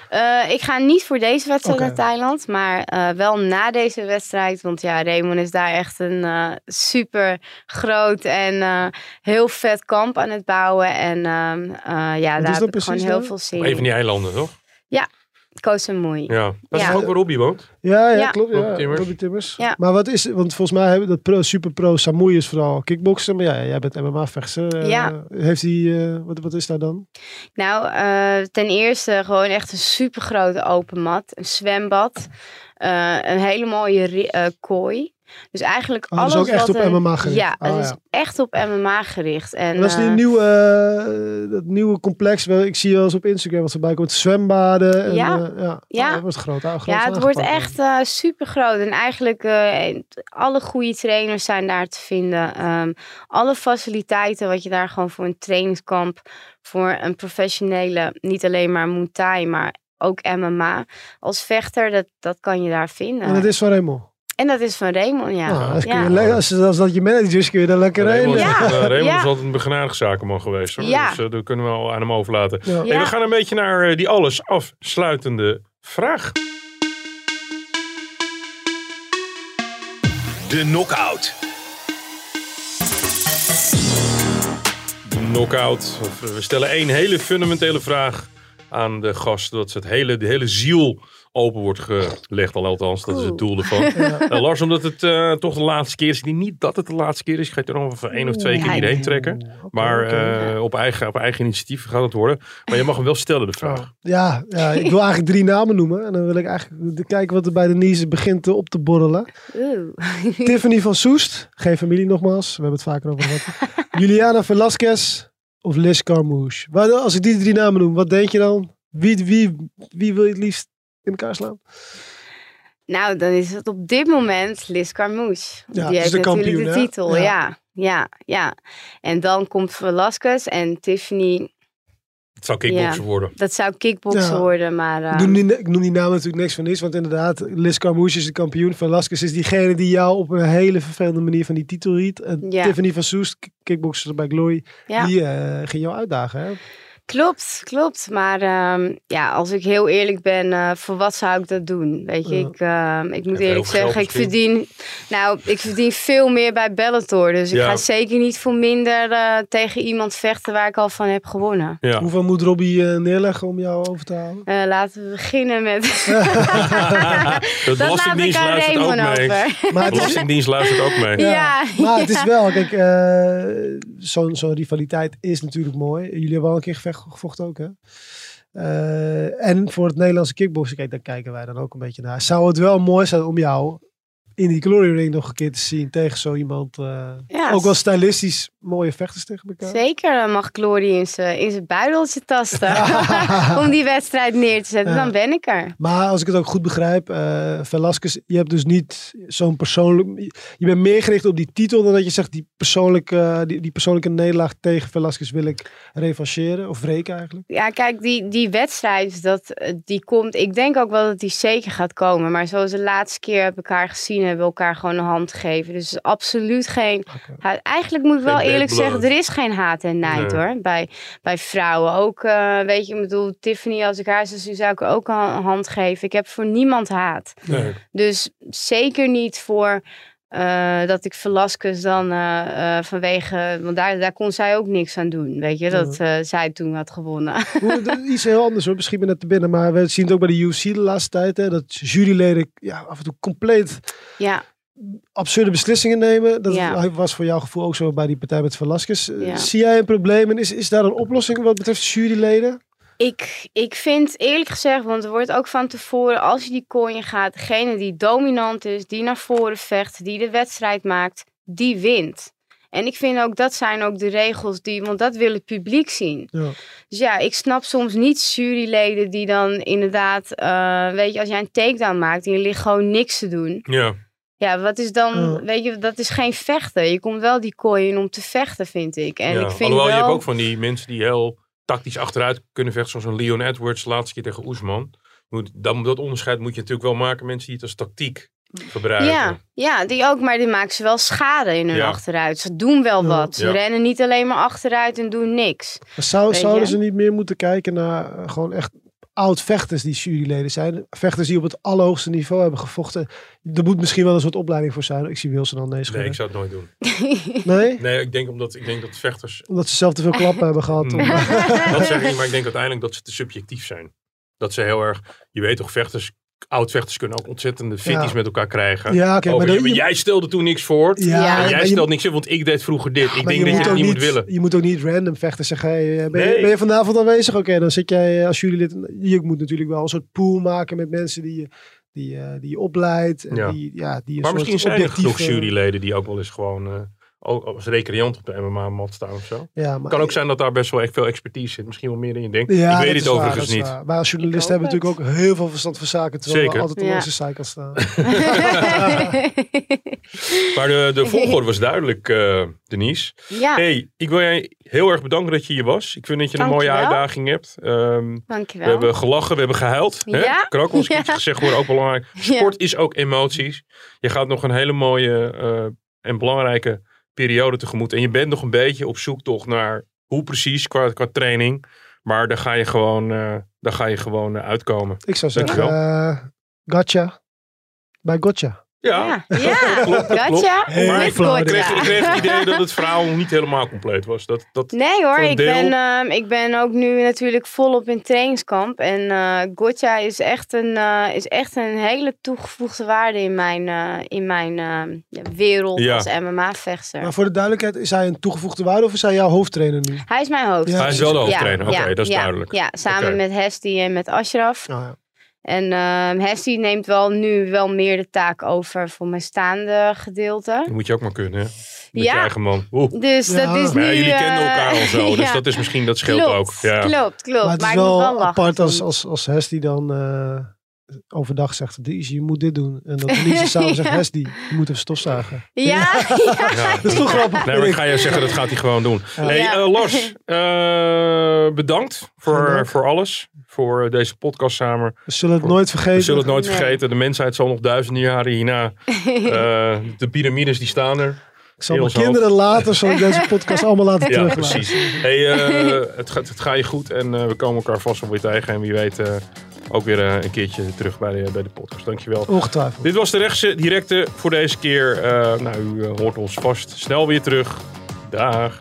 Eh, ik ga niet voor deze wedstrijd naar Thailand, maar eh, wel na deze wedstrijd. Want ja, Raymond is daar echt een eh, super groot en eh, heel vet kamp aan het bouwen. En ehm, eh, ja, daar heb ik gewoon heel veel zin in. die eilanden, toch? Koh Samui. Ja. Dat is Ja. ook waar Robbie woont? Ja, ja, Ja. klopt. Ja, Robbie Timmers. Robbie Timmers. Ja. Maar wat is, want volgens mij hebben dat pro, super pro Samui is vooral kickboksen. Maar ja, jij bent MMA-vechter. Eh, Ja. Heeft hij, eh, wat, wat is daar dan? Nou, eh, ten eerste gewoon echt een super grote open mat, een zwembad, eh, een hele mooie eh, kooi. Dus eigenlijk Oh, alles ook echt wat op een- MMA gericht. Ja, het is ja. echt op MMA gericht. En, En dat is die eh, nieuwe, eh, dat nieuwe complex. Ik zie wel eens op Instagram wat voorbij komt. Zwembaden. En, Ja. eh, ja. Ja. Oh, dat wordt groot. groot Ja, het wordt echt eh super groot. En eigenlijk alle goede trainers zijn daar te vinden. Ehm, alle faciliteiten wat je daar gewoon voor een trainingskamp, voor een professionele, niet alleen maar Muay Thai, maar ook MMA. Als vechter, dat, dat kan je daar vinden. En dat is van Raymond. En dat is van Raymond, ja. Nou, als, ja. je als, als dat je manager is, kun je daar lekker Raymond, heen. is, Ja. eh, Raymond Ja. is altijd een begenadigd zakenman geweest. Hoor. Ja. Dus eh, dat kunnen we al aan hem overlaten. Ja. Hey, Ja. we gaan een beetje naar eh, die alles afsluitende vraag. De knockout. Knockout. Of, eh, We stellen één hele fundamentele vraag aan de gast. Dat het hele, de hele ziel open wordt gelegd. Al althans, dat is het doel ervan. Eh, Lars, omdat het eh, toch de laatste keer is. Ik denk niet dat het de laatste keer is. Ik ga je er nog even één of twee keer hierheen trekken. Maar eh, op, eigen, op eigen initiatief gaat het worden. Maar je mag hem wel stellen, de vraag. Oh, Ja, ja, ik wil eigenlijk drie namen noemen. En dan wil ik eigenlijk de- kijken wat er bij de Nies begint op te borrelen. Tiffany van Soest, geen familie nogmaals. We hebben het vaker over gehad. Juliana Velasquez of Liz Carmouche. Als ik die drie namen noem, wat denk je dan? Wie, wie, wie wil je het liefst in elkaar slaan? Nou, dan is het op dit moment Liz Carmouche. Ja, Die heeft de natuurlijk kampioen, de titel, Ja. ja. ja. Ja, En dan komt Velasquez en Tiffany. Het zou kickboksen Ja. worden. Dat zou kickboksen Ja. worden, maar... Ik, eh, noem die, ik noem die namen natuurlijk niks van niks. Want inderdaad, Liz Carmouche is de kampioen. Velasquez is diegene die jou op een hele vervelende manier van die titel riet. En Ja. Tiffany van Soest, k- kickboxer bij Glory, ja. die eh, ging jou uitdagen. Hè? Klopt, klopt. Maar ehm, ja, als ik heel eerlijk ben, eh, voor wat zou ik dat doen? Weet je, Ja. ik, ehm, ik moet eerlijk zeggen, ik verdien, nou, ik verdien veel meer bij Bellator. Dus ik ga zeker niet voor minder eh, tegen iemand vechten waar ik al van heb gewonnen. Ja. Hoeveel moet Robbie eh, neerleggen om jou over te halen? Eh, laten we beginnen met. De dat laat ik aan luistert ook Raymond mee. over. Maar het is, Belastingdienst luistert ook mee. Ja, maar het is wel, kijk, eh, zo'n zo'n rivaliteit is natuurlijk mooi. Jullie hebben al een keer gevecht, gevochten ook, hè? Eh, en voor het Nederlandse kickboksen, daar kijken wij dan ook een beetje naar. Zou het wel mooi zijn om jou in die Glory Ring nog een keer te zien tegen zo iemand. eh, Ja, ook wel stylistisch mooie vechters tegen elkaar. Zeker, dan mag Glory in zijn in zijn buideltje tasten. Om die wedstrijd neer te zetten, Ja. dan ben ik er. Maar als ik het ook goed begrijp, eh Velasquez, je hebt dus niet zo'n persoonlijk... Je bent meer gericht op die titel dan dat je zegt die persoonlijke, die, die persoonlijke nederlaag tegen Velasquez wil ik revancheren of wreken eigenlijk. Ja, kijk, die, die wedstrijd, dat, eh, die komt. Ik denk ook wel dat die zeker gaat komen. Maar zoals de laatste keer hebben we elkaar gezien, hebben we elkaar gewoon een hand gegeven. Dus absoluut geen. Eigenlijk moet ik Geen wel eerlijk zeggen, er is geen haat en nijd Nee. hoor. Bij, bij vrouwen. Ook, eh, weet je, ik bedoel, Tiffany, als ik haar zou zien, zou ik haar ook een hand geven. Ik heb voor niemand haat. Nee. Dus zeker niet voor. Eh, dat ik Velasquez dan eh, eh, vanwege, want daar, daar kon zij ook niks aan doen, weet je, dat zij toen had gewonnen. Iets heel anders hoor, misschien ben net te binnen, maar we zien het ook bij de UFC de laatste tijd. Hè, dat juryleden ja, af en toe compleet ja, absurde beslissingen nemen. Dat Ja. was voor jouw gevoel ook zo bij die partij met Velasquez. Ja. Zie jij een probleem en is, is daar een oplossing wat betreft juryleden? Ik, ik vind eerlijk gezegd, want er wordt ook van tevoren, als je die coin gaat, degene die dominant is, die naar voren vecht, die de wedstrijd maakt, die wint. En ik vind ook, dat zijn ook de regels die, want dat wil het publiek zien. Ja. Dus ja, ik snap soms niet juryleden die dan inderdaad, eh, weet je, als jij een takedown maakt en je ligt gewoon niks te doen. Ja. Ja, wat is dan, Ja. weet je, dat is geen vechten. Je komt wel die kooi in om te vechten, vind ik. En ja. ik vind Alhoewel, wel... je hebt ook van die mensen die heel tactisch achteruit kunnen vechten. Zoals een Leon Edwards, de laatste keer tegen Oesman. Moet, dan, dat onderscheid moet je natuurlijk wel maken. Mensen die het als tactiek gebruiken. Ja, ja, die ook, maar die maken ze wel schade in hun Ja. achteruit. Ze doen wel Ja. wat. Ze Ja. rennen niet alleen maar achteruit en doen niks. Maar zou, zouden je? ze niet meer moeten kijken naar eh, gewoon echt oud-vechters die juryleden zijn? Vechters die op het allerhoogste niveau hebben gevochten. Er moet misschien wel een soort opleiding voor zijn. Ik zie Wilson al nee Nee, schudden. ik zou het nooit doen. Nee? Nee, ik denk omdat ik denk dat vechters. Omdat ze zelf te veel klappen hebben gehad. om- Nee. dat zeg ik maar ik denk uiteindelijk dat ze te subjectief zijn. Dat ze heel erg. Je weet toch, vechters. Oud-vechters kunnen ook ontzettende fitties Ja. met elkaar krijgen. Ja, maar jij stelde toen niks voor. Ja, En jij je- stelt niks in, want ik deed vroeger dit. Ik denk je dat je ook niet moet willen. Je moet ook niet random vechten. Zeggen, hey, eh, ben, je, ben je vanavond aanwezig? Oké, dan zit jij eh, als jurylid. Je moet natuurlijk wel een soort pool maken met mensen die je, die, eh, die je opleidt. En Ja. die, ja, die Maar misschien zijn er genoeg juryleden die ook wel eens gewoon. Ook als recreant op de MMA-mat staan of zo. Ja, maar, kan ook zijn dat daar best wel echt veel expertise zit. Misschien wel meer dan je denkt. Ja, ik weet het overigens niet. waar. Wij als journalisten hebben natuurlijk ook heel veel verstand van zaken. Terwijl Zeker. we altijd op onze zijkant staan. Maar de, de volgorde was duidelijk, eh, Denise. ja, Hey, ik wil jij heel erg bedanken dat je hier was. Ik vind dat je een mooie uitdaging hebt. Ehm, dankjewel. we hebben gelachen, we hebben gehuild. Hè? Ja. Kan ook wel eens Ja. iets gezegd worden, ook belangrijk. Sport is ook emoties. Je gaat nog een hele mooie eh, en belangrijke periode tegemoet. En je bent nog een beetje op zoektocht naar hoe precies qua, qua training. Maar daar ga je gewoon, eh, daar ga je gewoon eh, uitkomen. Ik zou zeggen, eh gotcha. Bij gotcha. Ja, Ja, ja. Klopt, klopt. Gotcha. Maar ik, kreeg, gotcha. ik kreeg het idee dat het verhaal niet helemaal compleet was. Dat, dat, Nee hoor, ik deel. ben, ehm, ik ben ook nu natuurlijk volop in trainingskamp. En eh Gotcha is echt, een, eh, is echt een hele toegevoegde waarde in mijn, eh, in mijn ehm, wereld Ja. als MMA-vechter. Maar voor de duidelijkheid, is hij een toegevoegde waarde of is hij jouw hoofdtrainer nu? Hij is mijn hoofd. Ja. Hij is wel de Ja, hoofdtrainer. Oké, ja, dat is ja, duidelijk. Ja, samen met Hesti en met Ashraf. Oh, ja. En ehm Hesti neemt wel nu wel meer de taak over voor mijn staande gedeelte. Dat moet je ook maar kunnen, hè? Met Ja. je eigen man. Oeh. Dus Ja. dat is Maar nu... ja, jullie eh, kenden elkaar al zo, dus ja. dat is misschien, dat scheelt klopt, ook. Ja. Klopt, klopt. Maar het is ik moet wel, apart als, als, als Hesty dan eh, overdag zegt, Denise, je moet dit doen. En dat Denise s'avonds zegt, Hesty, je moet even stofzuigen. Ja, ja. Ja. Dat is toch grappig? Nee, maar ik ga je zeggen, dat gaat hij gewoon doen. Ja. Hey, Ja. eh, Lars, eh, bedankt voor, voor alles. Voor deze podcast samen. We zullen het nooit vergeten. We zullen het nooit Nee. vergeten. De mensheid zal nog duizenden jaren hierna. eh, de piramides die staan er. Ik zal mijn kinderen later zal ik deze podcast allemaal laten Ja, teruglaten. precies. Hey, eh, het, gaat, het gaat je goed en eh, we komen elkaar vast wel weer tegen. En wie weet eh, ook weer een keertje terug bij de, bij de podcast. Dankjewel. Ongetwijfeld. Dit was de rechtse directe voor deze keer. Eh, nou, u hoort ons vast snel weer terug. Dag.